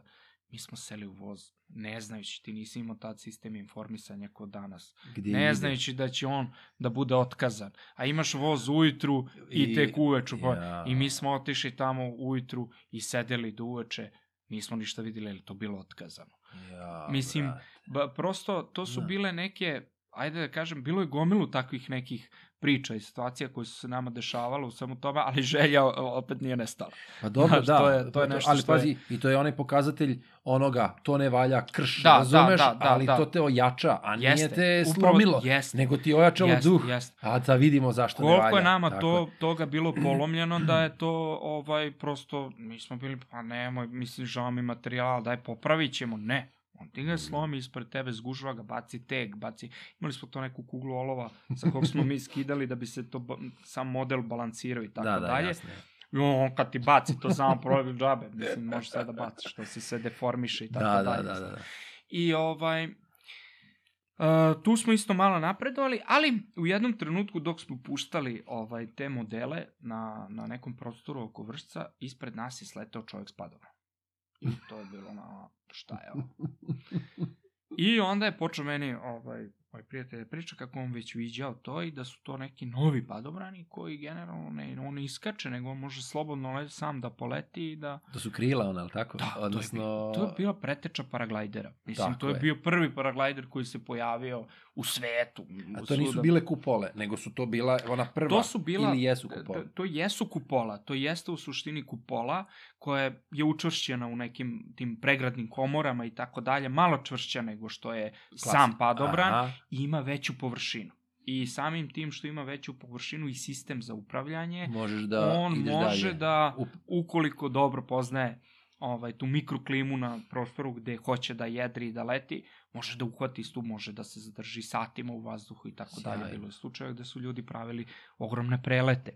Mi smo seli u voz, ne znajući, ti nisi imao tad sistem informisanja kod danas. Gdje ne ide? znajući da će on da bude otkazan. A imaš voz ujutru i, I- tek uveču. Pa, Ja. I mi smo otišli tamo ujutru i sedeli do uveče. Nismo ništa videli, jer je to bilo otkazano. Ja, Mislim, brate. Ba, prosto, to su Da. bile neke, ajde da kažem, bilo je gomilu takvih nekih priča i situacija koje su se nama dešavale u svemu tome, ali želja opet nije nestala. Pa dobro, Znaš, da. to je- to je nešto ali što je- pazi, i to je onaj pokazatelj onoga, to ne valja krš, Da, da, razumeš, da, da, ali da. to te ojača, a nije Jeste, te upravo- slomilo, jeste. nego ti ojačalo Jeste, duh. jeste. A da vidimo zašto ne valja. Koliko je nama Tako to, toga bilo polomljeno da je to ovaj prosto, mi smo bili, pa nemoj, mislim, žao mi materijala, daj popravit ćemo, ne. On ti ga slomi ispred tebe, zgužva ga, baci teg, baci... Imali smo to neku kuglu olova sa kog smo mi skidali da bi se to ba- sam model balansirao i tako da, da, dalje. jasno. je. I on kad ti baci to samo probi džabe, mislim, može sve da baci, što se sve deformiše i tako Da, da, dalje. da, da, da. I ovaj, Uh, tu smo isto malo napredovali, ali u jednom trenutku dok smo puštali ovaj te modele na, na nekom prostoru oko vršca, ispred nas je sleteo čovjek s padom. I to je bilo na šta je ovo. I onda je počeo meni ovaj, moj prijatelj da priča kako on već viđao to i da su to neki novi padobrani koji generalno ne, on ne iskače, nego on može slobodno le, sam da poleti i da... To su krila, ona, ali tako? Da, Odnosno... to, je, bi- to je bila preteča paraglajdera. Mislim, Tako to je, je. bio prvi paraglajder koji se pojavio u svetu. A to nisu bile kupole, nego su to bila ona prva. To su bila, Ili jesu kupole. To, jesu kupola, to jeste u suštini kupola koja je učvršćena u nekim tim pregradnim komorama i tako dalje, malo čvršća nego što je sam padobran Aha, i ima veću površinu. I samim tim što ima veću površinu i sistem za upravljanje, možeš da on ideš može dalje. da, ukoliko dobro poznaje ovaj, tu mikroklimu na prostoru gde hoće da jedri i da leti, može da uhvati stup, može da se zadrži satima u vazduhu i tako dalje. Bilo je slučaje gde su ljudi pravili ogromne prelete.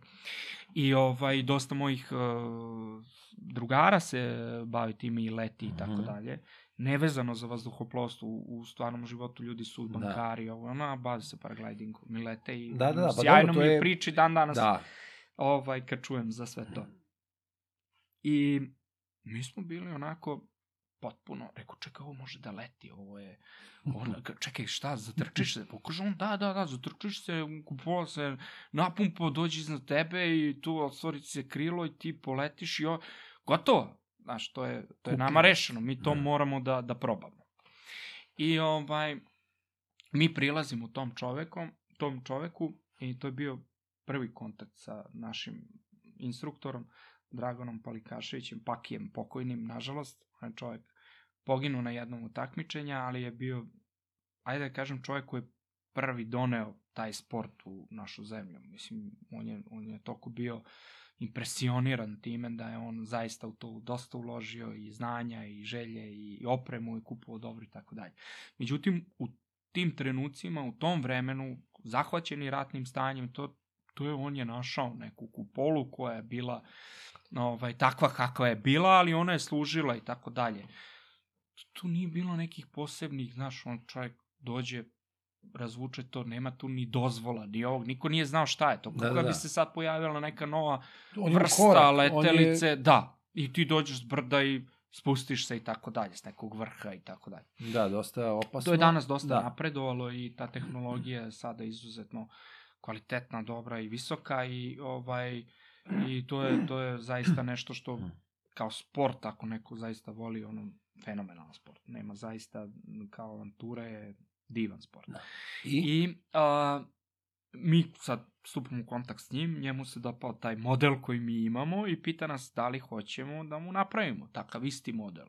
I ovaj, dosta mojih uh, drugara se bavi time i leti i tako Mhm. dalje. Nevezano za vazduhoplovstvo, u, u stvarnom životu ljudi su Da. bankari, ovo, ona, bave se paraglidingom i lete i Da, da, da, pa sjajno dobro, mi je je- priči dan danas Da, ovaj, kad čujem za sve to. I mi smo bili onako potpuno, rekao, čekaj, ovo može da leti, ovo je, on, ka- čekaj, šta, zatrčiš se? Pokaže on, da, da, da, zatrčiš se, kupola se, napumpo, dođe iznad tebe i tu otvori se krilo i ti poletiš i o, gotovo. Znaš, to je, to je nama rešeno, mi to Da. moramo da, da probamo. I ovaj, mi prilazimo tom čovekom, tom čoveku i to je bio prvi kontakt sa našim instruktorom, Dragonom Palikaševićem, Pakijem pokojnim, nažalost. On je čovjek poginuo na jednom od takmičenja, ali je bio, ajde da kažem, čovjek koji je prvi doneo taj sport u našu zemlju. Mislim, on je, on je toliko bio impresioniran time da je on zaista u to dosta uložio i znanja i želje i opremu i kupovao dobro i tako dalje. Međutim, u tim trenucima, u tom vremenu, zahvaćeni ratnim stanjem, to, to je on je našao neku kupolu koja je bila ovaj, takva kakva je bila, ali ona je služila i tako dalje. Tu nije bilo nekih posebnih, znaš, on čovjek dođe, razvuče to, nema tu ni dozvola, ni ovog, niko nije znao šta je to. Da, Kako da, bi da. se sad pojavila neka nova on vrsta korak, on je- letelice, da, i ti dođeš s brda i spustiš se i tako dalje, s nekog vrha i tako dalje. Da, dosta opasno. To je danas dosta Da. napredovalo i ta tehnologija je sada izuzetno kvalitetna, dobra i visoka i ovaj i to je to je zaista nešto što kao sport ako neko zaista voli ono fenomenalan sport. Nema zaista kao avantura je divan sport. Da. I, I a, mi sad stupamo u kontakt s njim, njemu se dopao taj model koji mi imamo i pita nas da li hoćemo da mu napravimo takav isti model.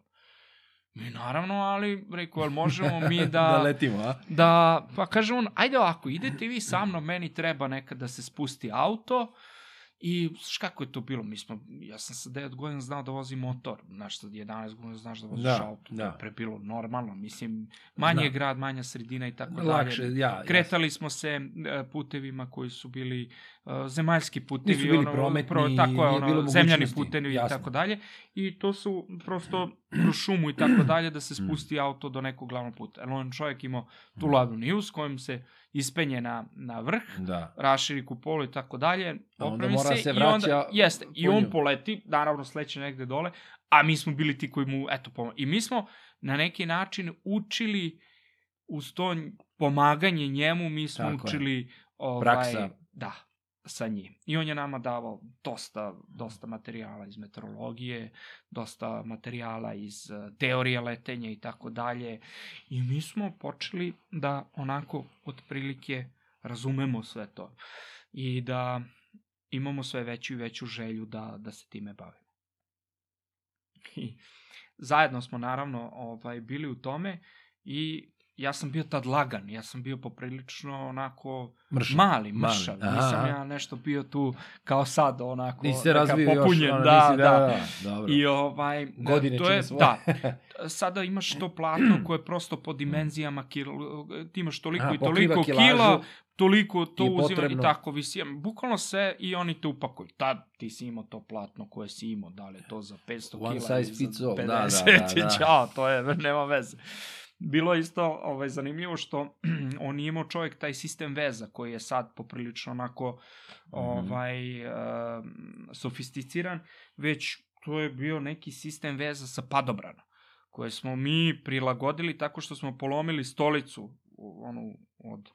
Mi naravno, ali rekao, jel možemo mi da... da letimo, a? da, pa kaže on, ajde ovako, idete vi sa mnom, meni treba nekad da se spusti auto i znaš kako je to bilo, mi smo, ja sam sa 9 godina znao da vozim motor, znaš, sa 11 godina znaš da voziš Da, auto, to da. pre bilo normalno, mislim, manji je Znam. grad, manja sredina i tako dalje. Lakše, ja. Kretali smo se e, putevima koji su bili zemaljski putevi, Nisu bili ono, prometni, pro, tako je, ono, bilo zemljani putevi i tako dalje. I to su prosto kroz šumu i tako dalje da se Mm. spusti auto do nekog glavnog puta. Jer on čovjek imao tu ladnu niju s kojom se ispenje na, na vrh, Da. raširi kupolu i tako dalje, opremi se, se i onda, jeste, i on poleti, naravno sleće negde dole, a mi smo bili ti koji mu, eto, pom... i mi smo na neki način učili uz to pomaganje njemu, mi smo Tako je. učili ovaj, Praksa. da, sa njim. I on je nama davao dosta, dosta materijala iz meteorologije, dosta materijala iz eh, teorije letenja i tako dalje. I mi smo počeli da onako otprilike razumemo sve to. I da imamo sve veću i veću želju da, da se time bavimo. I zajedno smo naravno ovaj, bili u tome i ja sam bio tad lagan, ja sam bio poprilično onako Mršav. mali, Mali, mršav. aha, Nisam aha. ja nešto bio tu kao sad onako Nisi se razvio još, popunjen, ono, da, nisi, da, da, da, dobro. I ovaj, Godine to je, svoje. da, sada imaš to platno koje je prosto po dimenzijama kil, ti imaš toliko A, i toliko kilažu kila, toliko to i uzima i tako visi. Bukvalno sve i oni te upakuju. Tad ti si imao to platno koje si imao, da li je to za 500 One kila size ili za fits all, da, 50 da, da, da. ćao, to je, nema veze. Bilo je isto ovaj, zanimljivo što on nije imao čovjek taj sistem veza koji je sad poprilično onako Mhm. ovaj, uh, sofisticiran, već to je bio neki sistem veza sa padobrana koje smo mi prilagodili tako što smo polomili stolicu onu od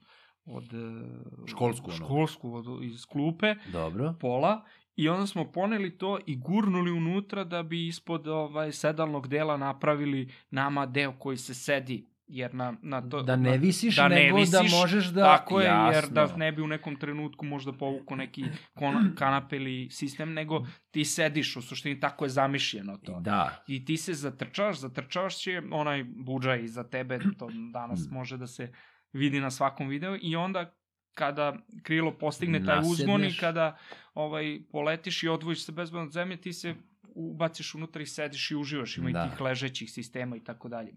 od e, Školsku, ono. školsku od, iz klupe Dobro. pola i onda smo poneli to i gurnuli unutra da bi ispod ovaj sedalnog dela napravili nama deo koji se sedi jer na, na to Da ne visiš, da ne nego visiš, da možeš da... tako je, jer Jasno. da ne bi u nekom trenutku možda povuku neki kon, kanap ili sistem, nego ti sediš, u suštini tako je zamišljeno to. Da. I ti se zatrčavaš, zatrčavaš će onaj buđaj iza tebe, to danas može da se vidi na svakom videu i onda kada krilo postigne taj uzgon i Nasedneš. kada ovaj poletiš i odvojiš se bezbedno od zemlje, ti se ubaciš unutra i sediš i uživaš, ima Da. i tih ležećih sistema i tako dalje.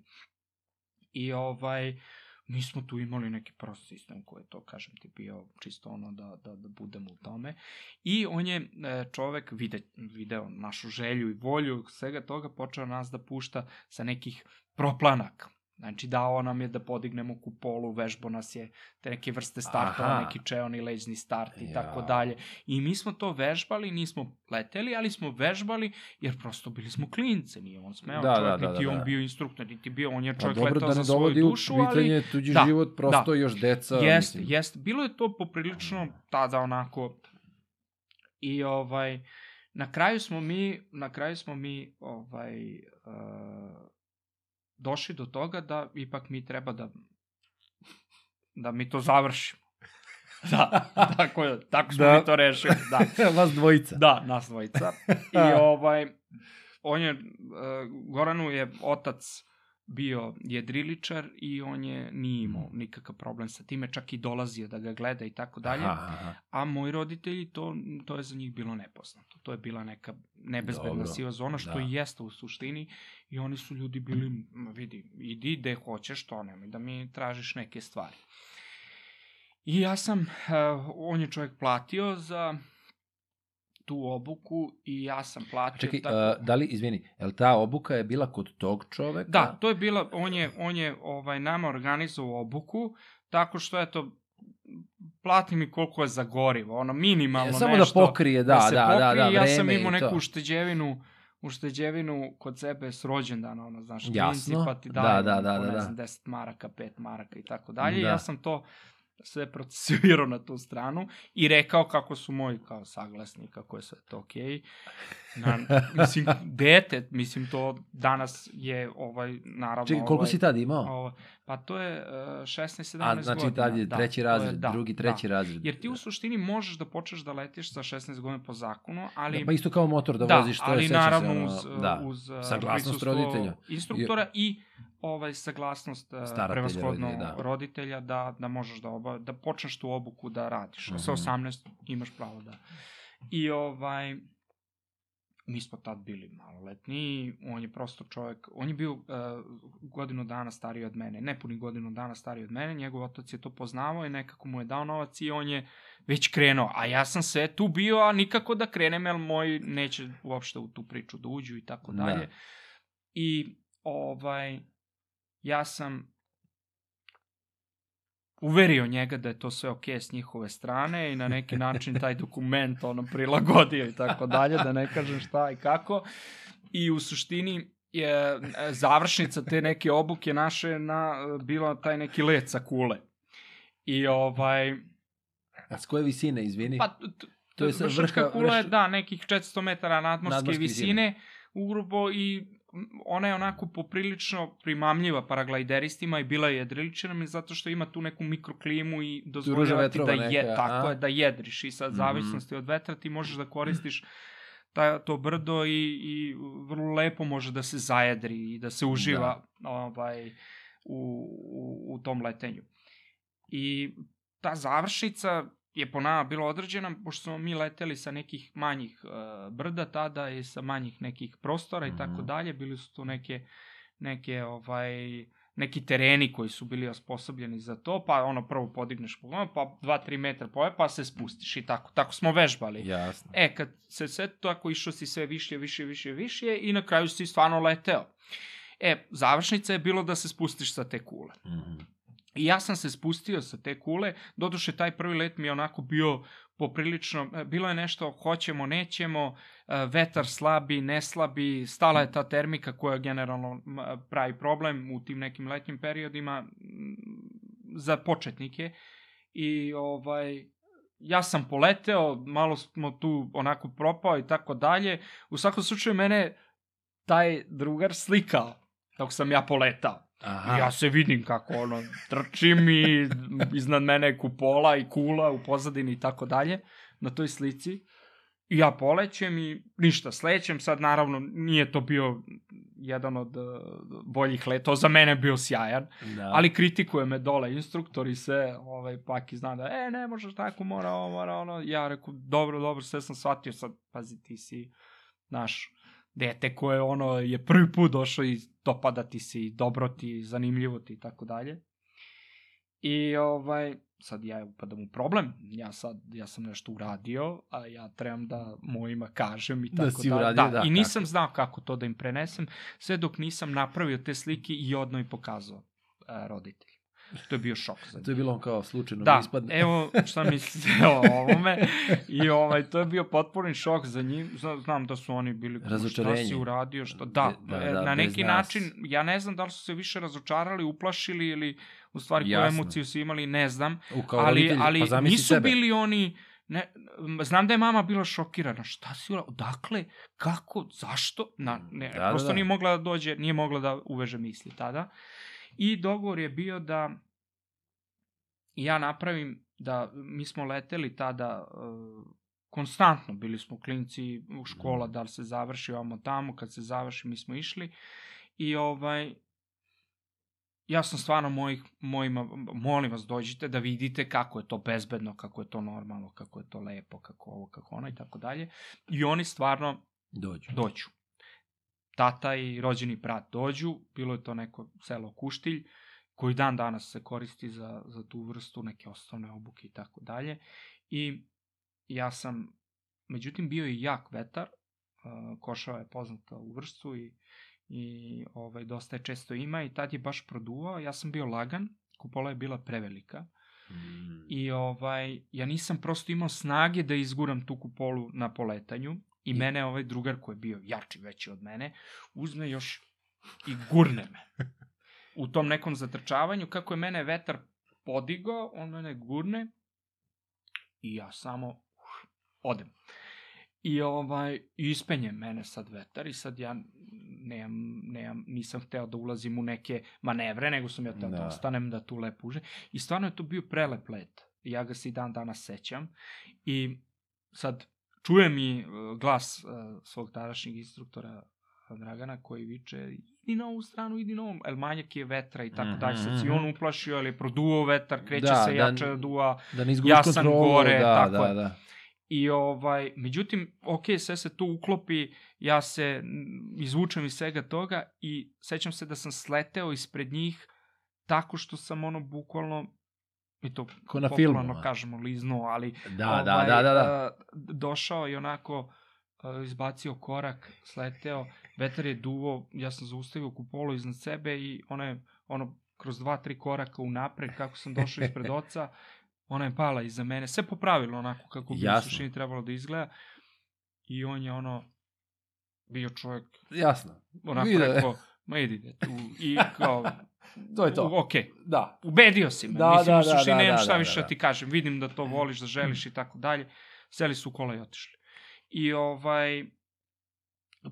I ovaj, mi smo tu imali neki prost sistem koji je to, kažem ti, bio čisto ono da, da, da budemo u tome. I on je e, čovek vide, video našu želju i volju, svega toga počeo nas da pušta sa nekih proplanaka. Znači dao nam je da podignemo kupolu, vežbo nas je te neke vrste startova, Aha. neki čeoni leđni start i Ja. tako dalje. I mi smo to vežbali, nismo leteli, ali smo vežbali jer prosto bili smo klince, nije on smeo Da, čovjek, da, da, niti da, on da. bio instruktor, niti bio, on je Pa čovjek dobro letao da za svoju dušu, u pitanje ali tuđi da, život, prosto da. još deca. Jeste, mislim. jeste. Bilo je to poprilično tada onako i ovaj na kraju smo mi na kraju smo mi ovaj uh, došli do toga da ipak mi treba da da mi to završimo. da, tako tako smo Da. mi to rešili, da. Vas dvojica. Da, nas dvojica. I ovaj, on je, uh, Goranu je otac bio jedriličar i on je nije imao nikakav problem sa time, čak i dolazio da ga gleda i tako dalje. A moji roditelji, to, to je za njih bilo nepoznato. To je bila neka nebezbedna Dobro, siva zona, što da. i jeste u suštini. I oni su ljudi bili, "Ma vidi, idi gde hoćeš, to nemoj da mi tražiš neke stvari. I ja sam, uh, on je čovjek platio za tu obuku i ja sam platio. Čekaj, tako... a, da li, izvini, je li ta obuka je bila kod tog čoveka? Da, to je bila, on je, on je ovaj, nama organizovao obuku, tako što, eto, plati mi koliko je za gorivo, ono, minimalno E, Samo nešto. da pokrije, da, se da, da, pokrije. da, Ja sam vreme imao i to. neku ušteđevinu, ušteđevinu kod sebe s rođendana, ono, znaš, Jasno. klinci, pa ti Da, daju, da, da, po, da, ne da. znam, 10 maraka, 5 maraka i tako dalje. Da. Ja sam to sve procesuirao na tu stranu i rekao kako su moji kao saglasni, kako je sve to okej. Na, mislim, dete, mislim, to danas je, ovaj, naravno... Čekaj, koliko ovaj, si tad imao? Ovo, pa to je uh, 16-17 A, znači godina. tad je da, treći to razred, je, da, drugi, treći da. razred. Jer ti u suštini možeš da počneš da letiš sa 16 godina po zakonu, ali... Da, pa isto kao motor da, da, voziš, to ali je, naravno se, ono, uz, da. uz uh, Saglasnost roditelja. instruktora i ovaj saglasnost uh, Staratelja, prevashodno roditelja, da. roditelja da da možeš da oba, da počneš tu obuku da radiš. Mm Sa Mhm. 18 imaš pravo da. I ovaj mi smo tad bili maloletni, on je prosto čovjek, on je bio uh, godinu dana stariji od mene, nepuni godinu dana stariji od mene, njegov otac je to poznavao i nekako mu je dao novac i on je već krenuo, a ja sam sve tu bio, a nikako da krenem, jer moj neće uopšte u tu priču da uđu i tako Da. dalje. I ovaj, ja sam uverio njega da je to sve okej s njihove strane i na neki način taj dokument ono prilagodio i tako dalje, da ne kažem šta i kako. I u suštini je završnica te neke obuke naše na, bila taj neki let sa kule. I ovaj, A s koje visine, izvini? pa To je vrha- kula je, da, nekih 400 metara nadmorske, Nadmorske visine, ugrubo i ona je onako poprilično primamljiva paraglajderistima i bila je jedriličarima zato što ima tu neku mikroklimu i dozvoljava ti da je, neka, tako a? je, da jedriš i sad Mhm. zavisnosti od vetra ti možeš da koristiš ta, to brdo i, i vrlo lepo može da se zajedri i da se uživa ovaj, u, u, u tom letenju. I ta završnica je po nama bila određena, pošto smo mi leteli sa nekih manjih uh, brda tada i sa manjih nekih prostora i tako Mhm. dalje, bili su to neke, neke ovaj, neki tereni koji su bili osposobljeni za to, pa ono prvo podigneš pogon, pa 2-3 metra poje, pa se spustiš i tako. Tako smo vežbali. Jasno. E, kad se sve tako išlo si sve više, više, više, više i na kraju si stvarno leteo. E, završnica je bilo da se spustiš sa te kule. Mhm. I ja sam se spustio sa te kule, doduše taj prvi let mi je onako bio poprilično, e, bilo je nešto hoćemo, nećemo, e, vetar slabi, ne slabi, stala je ta termika koja generalno pravi problem u tim nekim letnjim periodima za početnike i ovaj ja sam poleteo, malo smo tu onako propao i tako dalje. U svakom slučaju mene taj drugar slikao dok sam ja poletao. Aha. I ja se vidim kako ono, trčim i iznad mene je kupola i kula u pozadini i tako dalje na toj slici. I ja polećem i ništa, slećem, sad naravno nije to bio jedan od uh, boljih letova, za mene je bio sjajan, Da. ali kritikuje me dole instruktor i sve, ovaj, Paki zna da, e, ne možeš tako, mora ovo, mora ono, ja reku, dobro, dobro, sve sam shvatio, sad, pazi, ti si naš dete koje ono je prvi put došao i dopada ti se i dobro ti, zanimljivo ti i tako dalje. I ovaj, sad ja upadam u problem, ja sad, ja sam nešto uradio, a ja trebam da mojima kažem i Da tako si da, uradio, da, da, I nisam kako. znao kako to da im prenesem, sve dok nisam napravio te slike i odno i pokazao a, roditeljima. To je bio šok za njih. To je bilo kao slučajno Da, ispadne. evo šta mislite o ovome. I ovaj, to je bio potpuni šok za njih. Zna- Znam da su oni bili, šta si uradio, što... Da, Da, e, da, na neki nas. način, ja ne znam da li su se više razočarali, uplašili ili u stvari koju Jasno. emociju su imali, ne znam. U, kao ali roditelj, ali pa nisu sebe. bili oni... Ne, znam da je mama bila šokirana. Šta si uradio? Dakle, kako, zašto? Na, ne, Da, da, prosto da. nije mogla da dođe, nije mogla da uveže misli tada. I dogovor je bio da ja napravim da mi smo leteli tada uh, konstantno, bili smo klinci u škola, da li se završi ovamo tamo, kad se završi mi smo išli i ovaj ja sam stvarno mojih, mojima, molim vas dođite da vidite kako je to bezbedno, kako je to normalno, kako je to lepo, kako ovo, kako ono i tako dalje. I oni stvarno Dođu. dođu. Tata i rođeni brat dođu, bilo je to neko selo Kuštilj, koji dan danas se koristi za, za tu vrstu neke osnovne obuke i tako dalje. I ja sam, međutim, bio je jak vetar, Košava je poznata u vrstu i, i ovaj, dosta je često ima i tad je baš produvao, ja sam bio lagan, kupola je bila prevelika Mm. i ovaj, ja nisam prosto imao snage da izguram tu kupolu na poletanju i, mene ovaj drugar koji je bio jači, veći od mene, uzme još i gurne me. U tom nekom zatrčavanju, kako je mene vetar podigao, on mene gurne i ja samo uf, odem. I ovaj, ispenje mene sad vetar i sad ja nemam, nemam, nisam hteo da ulazim u neke manevre, nego sam ja hteo da, Da. da ostanem da tu lepo uže. I stvarno je to bio prelep let. Ja ga se i dan danas sećam. I sad čujem i uh, glas uh, svog tadašnjeg instruktora uh, Dragana koji viče idi na ovu stranu, idi na ovu, el manjak je vetra i tako Mhm, dalje. Sad se mhm. on uplašio, ali je produo vetar, kreće Da, se da- jače da duva. Da ne Ja sam kontrolu. gore, da, tako da, je. da. I ovaj, međutim, ok, sve se to uklopi, ja se mm, izvučem iz svega toga i sećam se da sam sleteo ispred njih tako što sam ono bukvalno i to Ko na popularno kažemo liznuo, ali Da, da, da, da, da. a, došao i onako a, izbacio korak, sleteo, vetar je duvo, ja sam zaustavio kupolo iznad sebe i ona je ono kroz dva, tri koraka unapred, kako sam došao ispred oca, ona je pala iza mene, sve popravilo onako kako bi u Jasno. suštini trebalo da izgleda i on je ono bio čovjek Jasno. onako Vide. rekao, ma idite tu i kao, To je to. ok, Da. ubedio si me, Da, mislim da, u suštini da, da, nemam da, šta da, više da. da ti kažem, vidim da to voliš, da želiš i tako dalje, seli su u kola i otišli. I ovaj,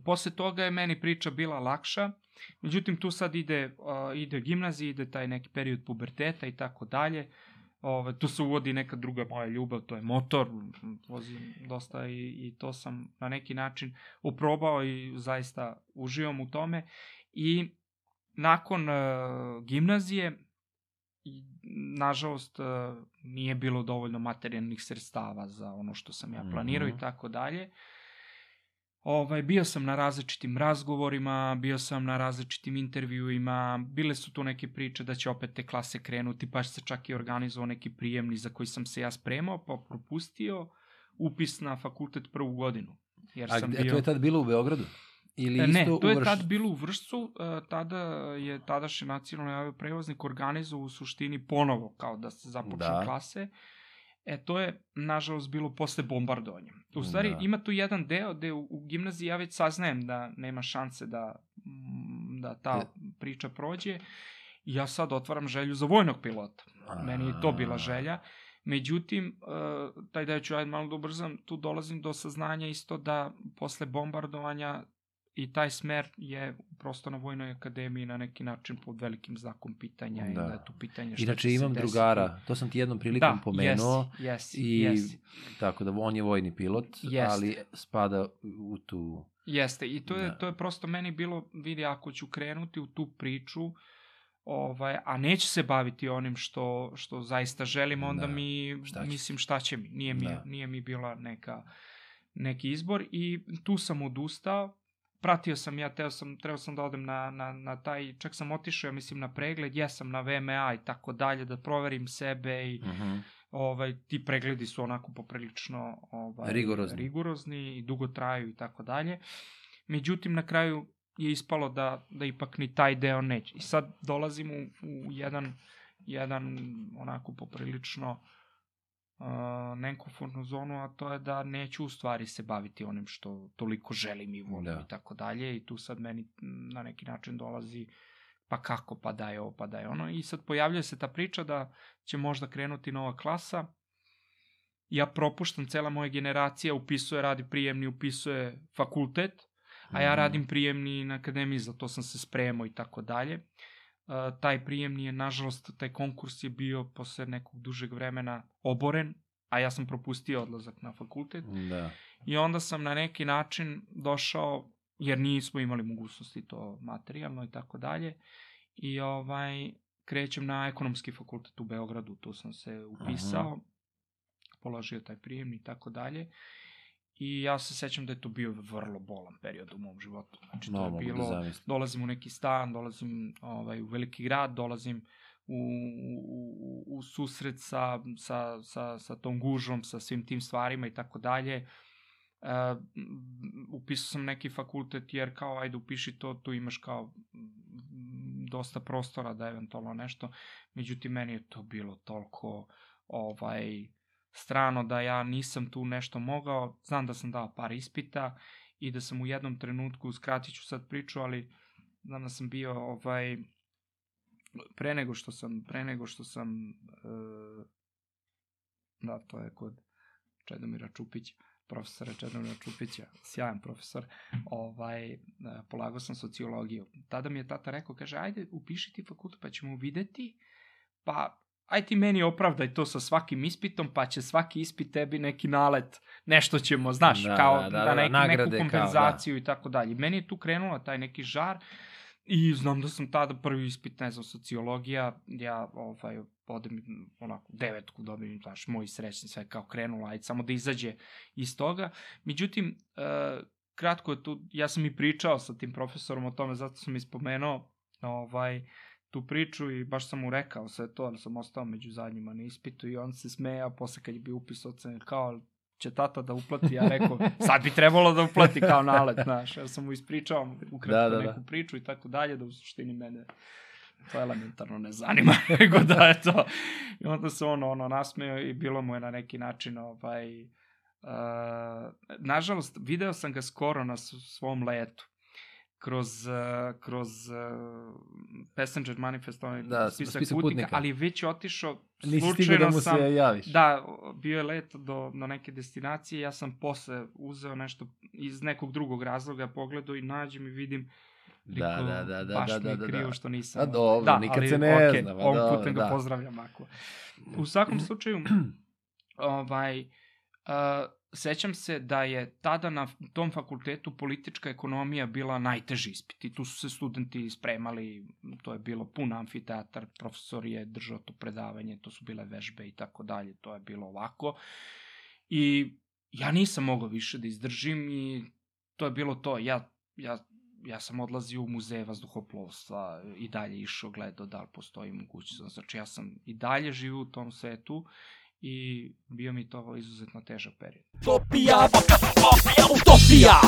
posle toga je meni priča bila lakša, međutim tu sad ide, uh, ide gimnazija, ide taj neki period puberteta i tako dalje, Ove, tu se uvodi neka druga moja ljubav, to je motor, vozim dosta i, i to sam na neki način uprobao i zaista uživam u tome. I nakon uh, gimnazije, nažalost, uh, nije bilo dovoljno materijalnih sredstava za ono što sam ja planirao Mhm. i tako dalje. Ovaj, bio sam na različitim razgovorima, bio sam na različitim intervjuima, bile su tu neke priče da će opet te klase krenuti, baš se čak i organizovao neki prijemni za koji sam se ja spremao, pa propustio upis na fakultet prvu godinu. Jer A sam gde, bio... to je tad bilo u Beogradu? Ili E, isto ne, to je Vrš- tad bilo u Vršcu, e, tada je tadašnji nacionalni avioprevoznik organizovao u suštini ponovo kao da se započnu Da. klase. E, to je, nažalost, bilo posle bombardovanja. U stvari, Da. ima tu jedan deo gde u, u gimnaziji ja već saznajem da nema šanse da, mm, da ta priča prođe. Ja sad otvaram želju za vojnog pilota. Meni je to bila želja. Međutim, e, taj deo ću ajde malo da ubrzam, tu dolazim do saznanja isto da posle bombardovanja i taj smer je prosto na Vojnoj akademiji na neki način pod velikim znakom pitanja i Da. da je tu pitanje šta Inače imam desiti. drugara, to sam ti jednom prilikom da, pomenuo. Jesi, jesi, I jesi. tako da on je vojni pilot, Jeste. ali spada u tu... Jeste, i to je, Da. to je prosto meni bilo, vidi, ako ću krenuti u tu priču, ovaj, a neću se baviti onim što, što zaista želim, onda Da. mi, Šta će? mislim, šta će mi? Nije mi, Da. nije mi bila neka, neki izbor i tu sam odustao, pratio sam, ja teo sam, trebao sam da odem na, na, na taj, čak sam otišao, ja mislim, na pregled, jesam na VMA i tako dalje, da proverim sebe i Mhm. ovaj, ti pregledi su onako poprilično ovaj, Rigorozni. rigorozni i dugo traju i tako dalje. Međutim, na kraju je ispalo da, da ipak ni taj deo neće. I sad dolazim u, u jedan, jedan onako poprilično nenkomfortnu zonu, a to je da neću u stvari se baviti onim što toliko želim i volim Da. i tako dalje. I tu sad meni na neki način dolazi pa kako, pa da je ovo, pa da je ono. I sad pojavljuje se ta priča da će možda krenuti nova klasa. Ja propuštam, cela moja generacija upisuje, radi prijemni, upisuje fakultet, a ja Mhm. radim prijemni na akademiji, za to sam se spremao i tako dalje. Taj prijemni je, nažalost, taj konkurs je bio posle nekog dužeg vremena oboren, a ja sam propustio odlazak na fakultet. Da. I onda sam na neki način došao, jer nismo imali mogućnosti to materijalno i tako dalje, i ovaj, krećem na ekonomski fakultet u Beogradu, tu sam se upisao, položio taj prijemni i tako dalje. I ja se sećam da je to bio vrlo bolan period u mom životu. Znači, to No, je mogu bilo, da dolazim u neki stan, dolazim ovaj, u veliki grad, dolazim u, u, u susret sa, sa, sa, sa tom gužvom, sa svim tim stvarima i tako dalje. Uh, upisao sam neki fakultet jer kao ajde upiši to, tu imaš kao dosta prostora da eventualno nešto. Međutim, meni je to bilo toliko ovaj strano da ja nisam tu nešto mogao. Znam da sam dao par ispita i da sam u jednom trenutku, skratit ću sad priču, ali danas sam bio ovaj pre nego što sam pre nego što sam e, da to je kod Čedomira Čupića profesora Čedomira Čupića, sjajan profesor, ovaj, e, polagao sam sociologiju. Tada mi je tata rekao, kaže, ajde, upiši ti fakultet, pa ćemo videti, pa aj ti meni opravdaj to sa svakim ispitom, pa će svaki ispit tebi neki nalet, nešto ćemo, znaš, Da, kao da, da, da, da, neki, nagrade, neku kao, da. kompenzaciju i tako dalje. Meni je tu krenula taj neki žar i znam da sam tada prvi ispit, ne znam, sociologija, ja ovaj, odem onako devetku dobijem, znaš, moji srećni sve kao krenula, ajde samo da izađe iz toga. Međutim, e, kratko je tu, ja sam i pričao sa tim profesorom o tome, zato sam ispomenuo ovaj, tu priču i baš sam mu rekao sve to, ali sam ostao među zadnjima na ispitu i on se smejao posle kad je bio upis ocene kao će tata da uplati, ja rekao, sad bi trebalo da uplati kao nalet, znaš, ja sam mu ispričao ukratko Da, da, da, neku priču i tako dalje, da u suštini mene to elementarno ne zanima, nego da je to. I onda se on ono nasmeo i bilo mu je na neki način ovaj, uh, nažalost, video sam ga skoro na svom letu kroz, uh, kroz uh, Passenger Manifest, onaj Da, spisak, spisak putnika, putnika. ali je već otišao, Nisi stigao slučajno da mu sam, se javiš. Da, bio je let do, do neke destinacije, ja sam posle uzeo nešto iz nekog drugog razloga, pogledao i nađem i vidim Da, Rekao, da, da, da, baš da, mi da, je da, krivo da. što nisam. A dobro, da, nikad ali, se ne okej, zna, Ovim dobro, putem ga da. pozdravljam ako. U svakom slučaju, ovaj, uh, sećam se da je tada na tom fakultetu politička ekonomija bila najteži ispit i tu su se studenti spremali, to je bilo pun amfiteatar, profesor je držao to predavanje, to su bile vežbe i tako dalje, to je bilo ovako. I ja nisam mogao više da izdržim i to je bilo to. Ja, ja, ja sam odlazio u muzeje vazduhoplovstva i dalje išao gledao da li postoji mogućnost. Znači ja sam i dalje živio u tom svetu i bio mi to izuzetno težak period. Utopija, utopija, utopija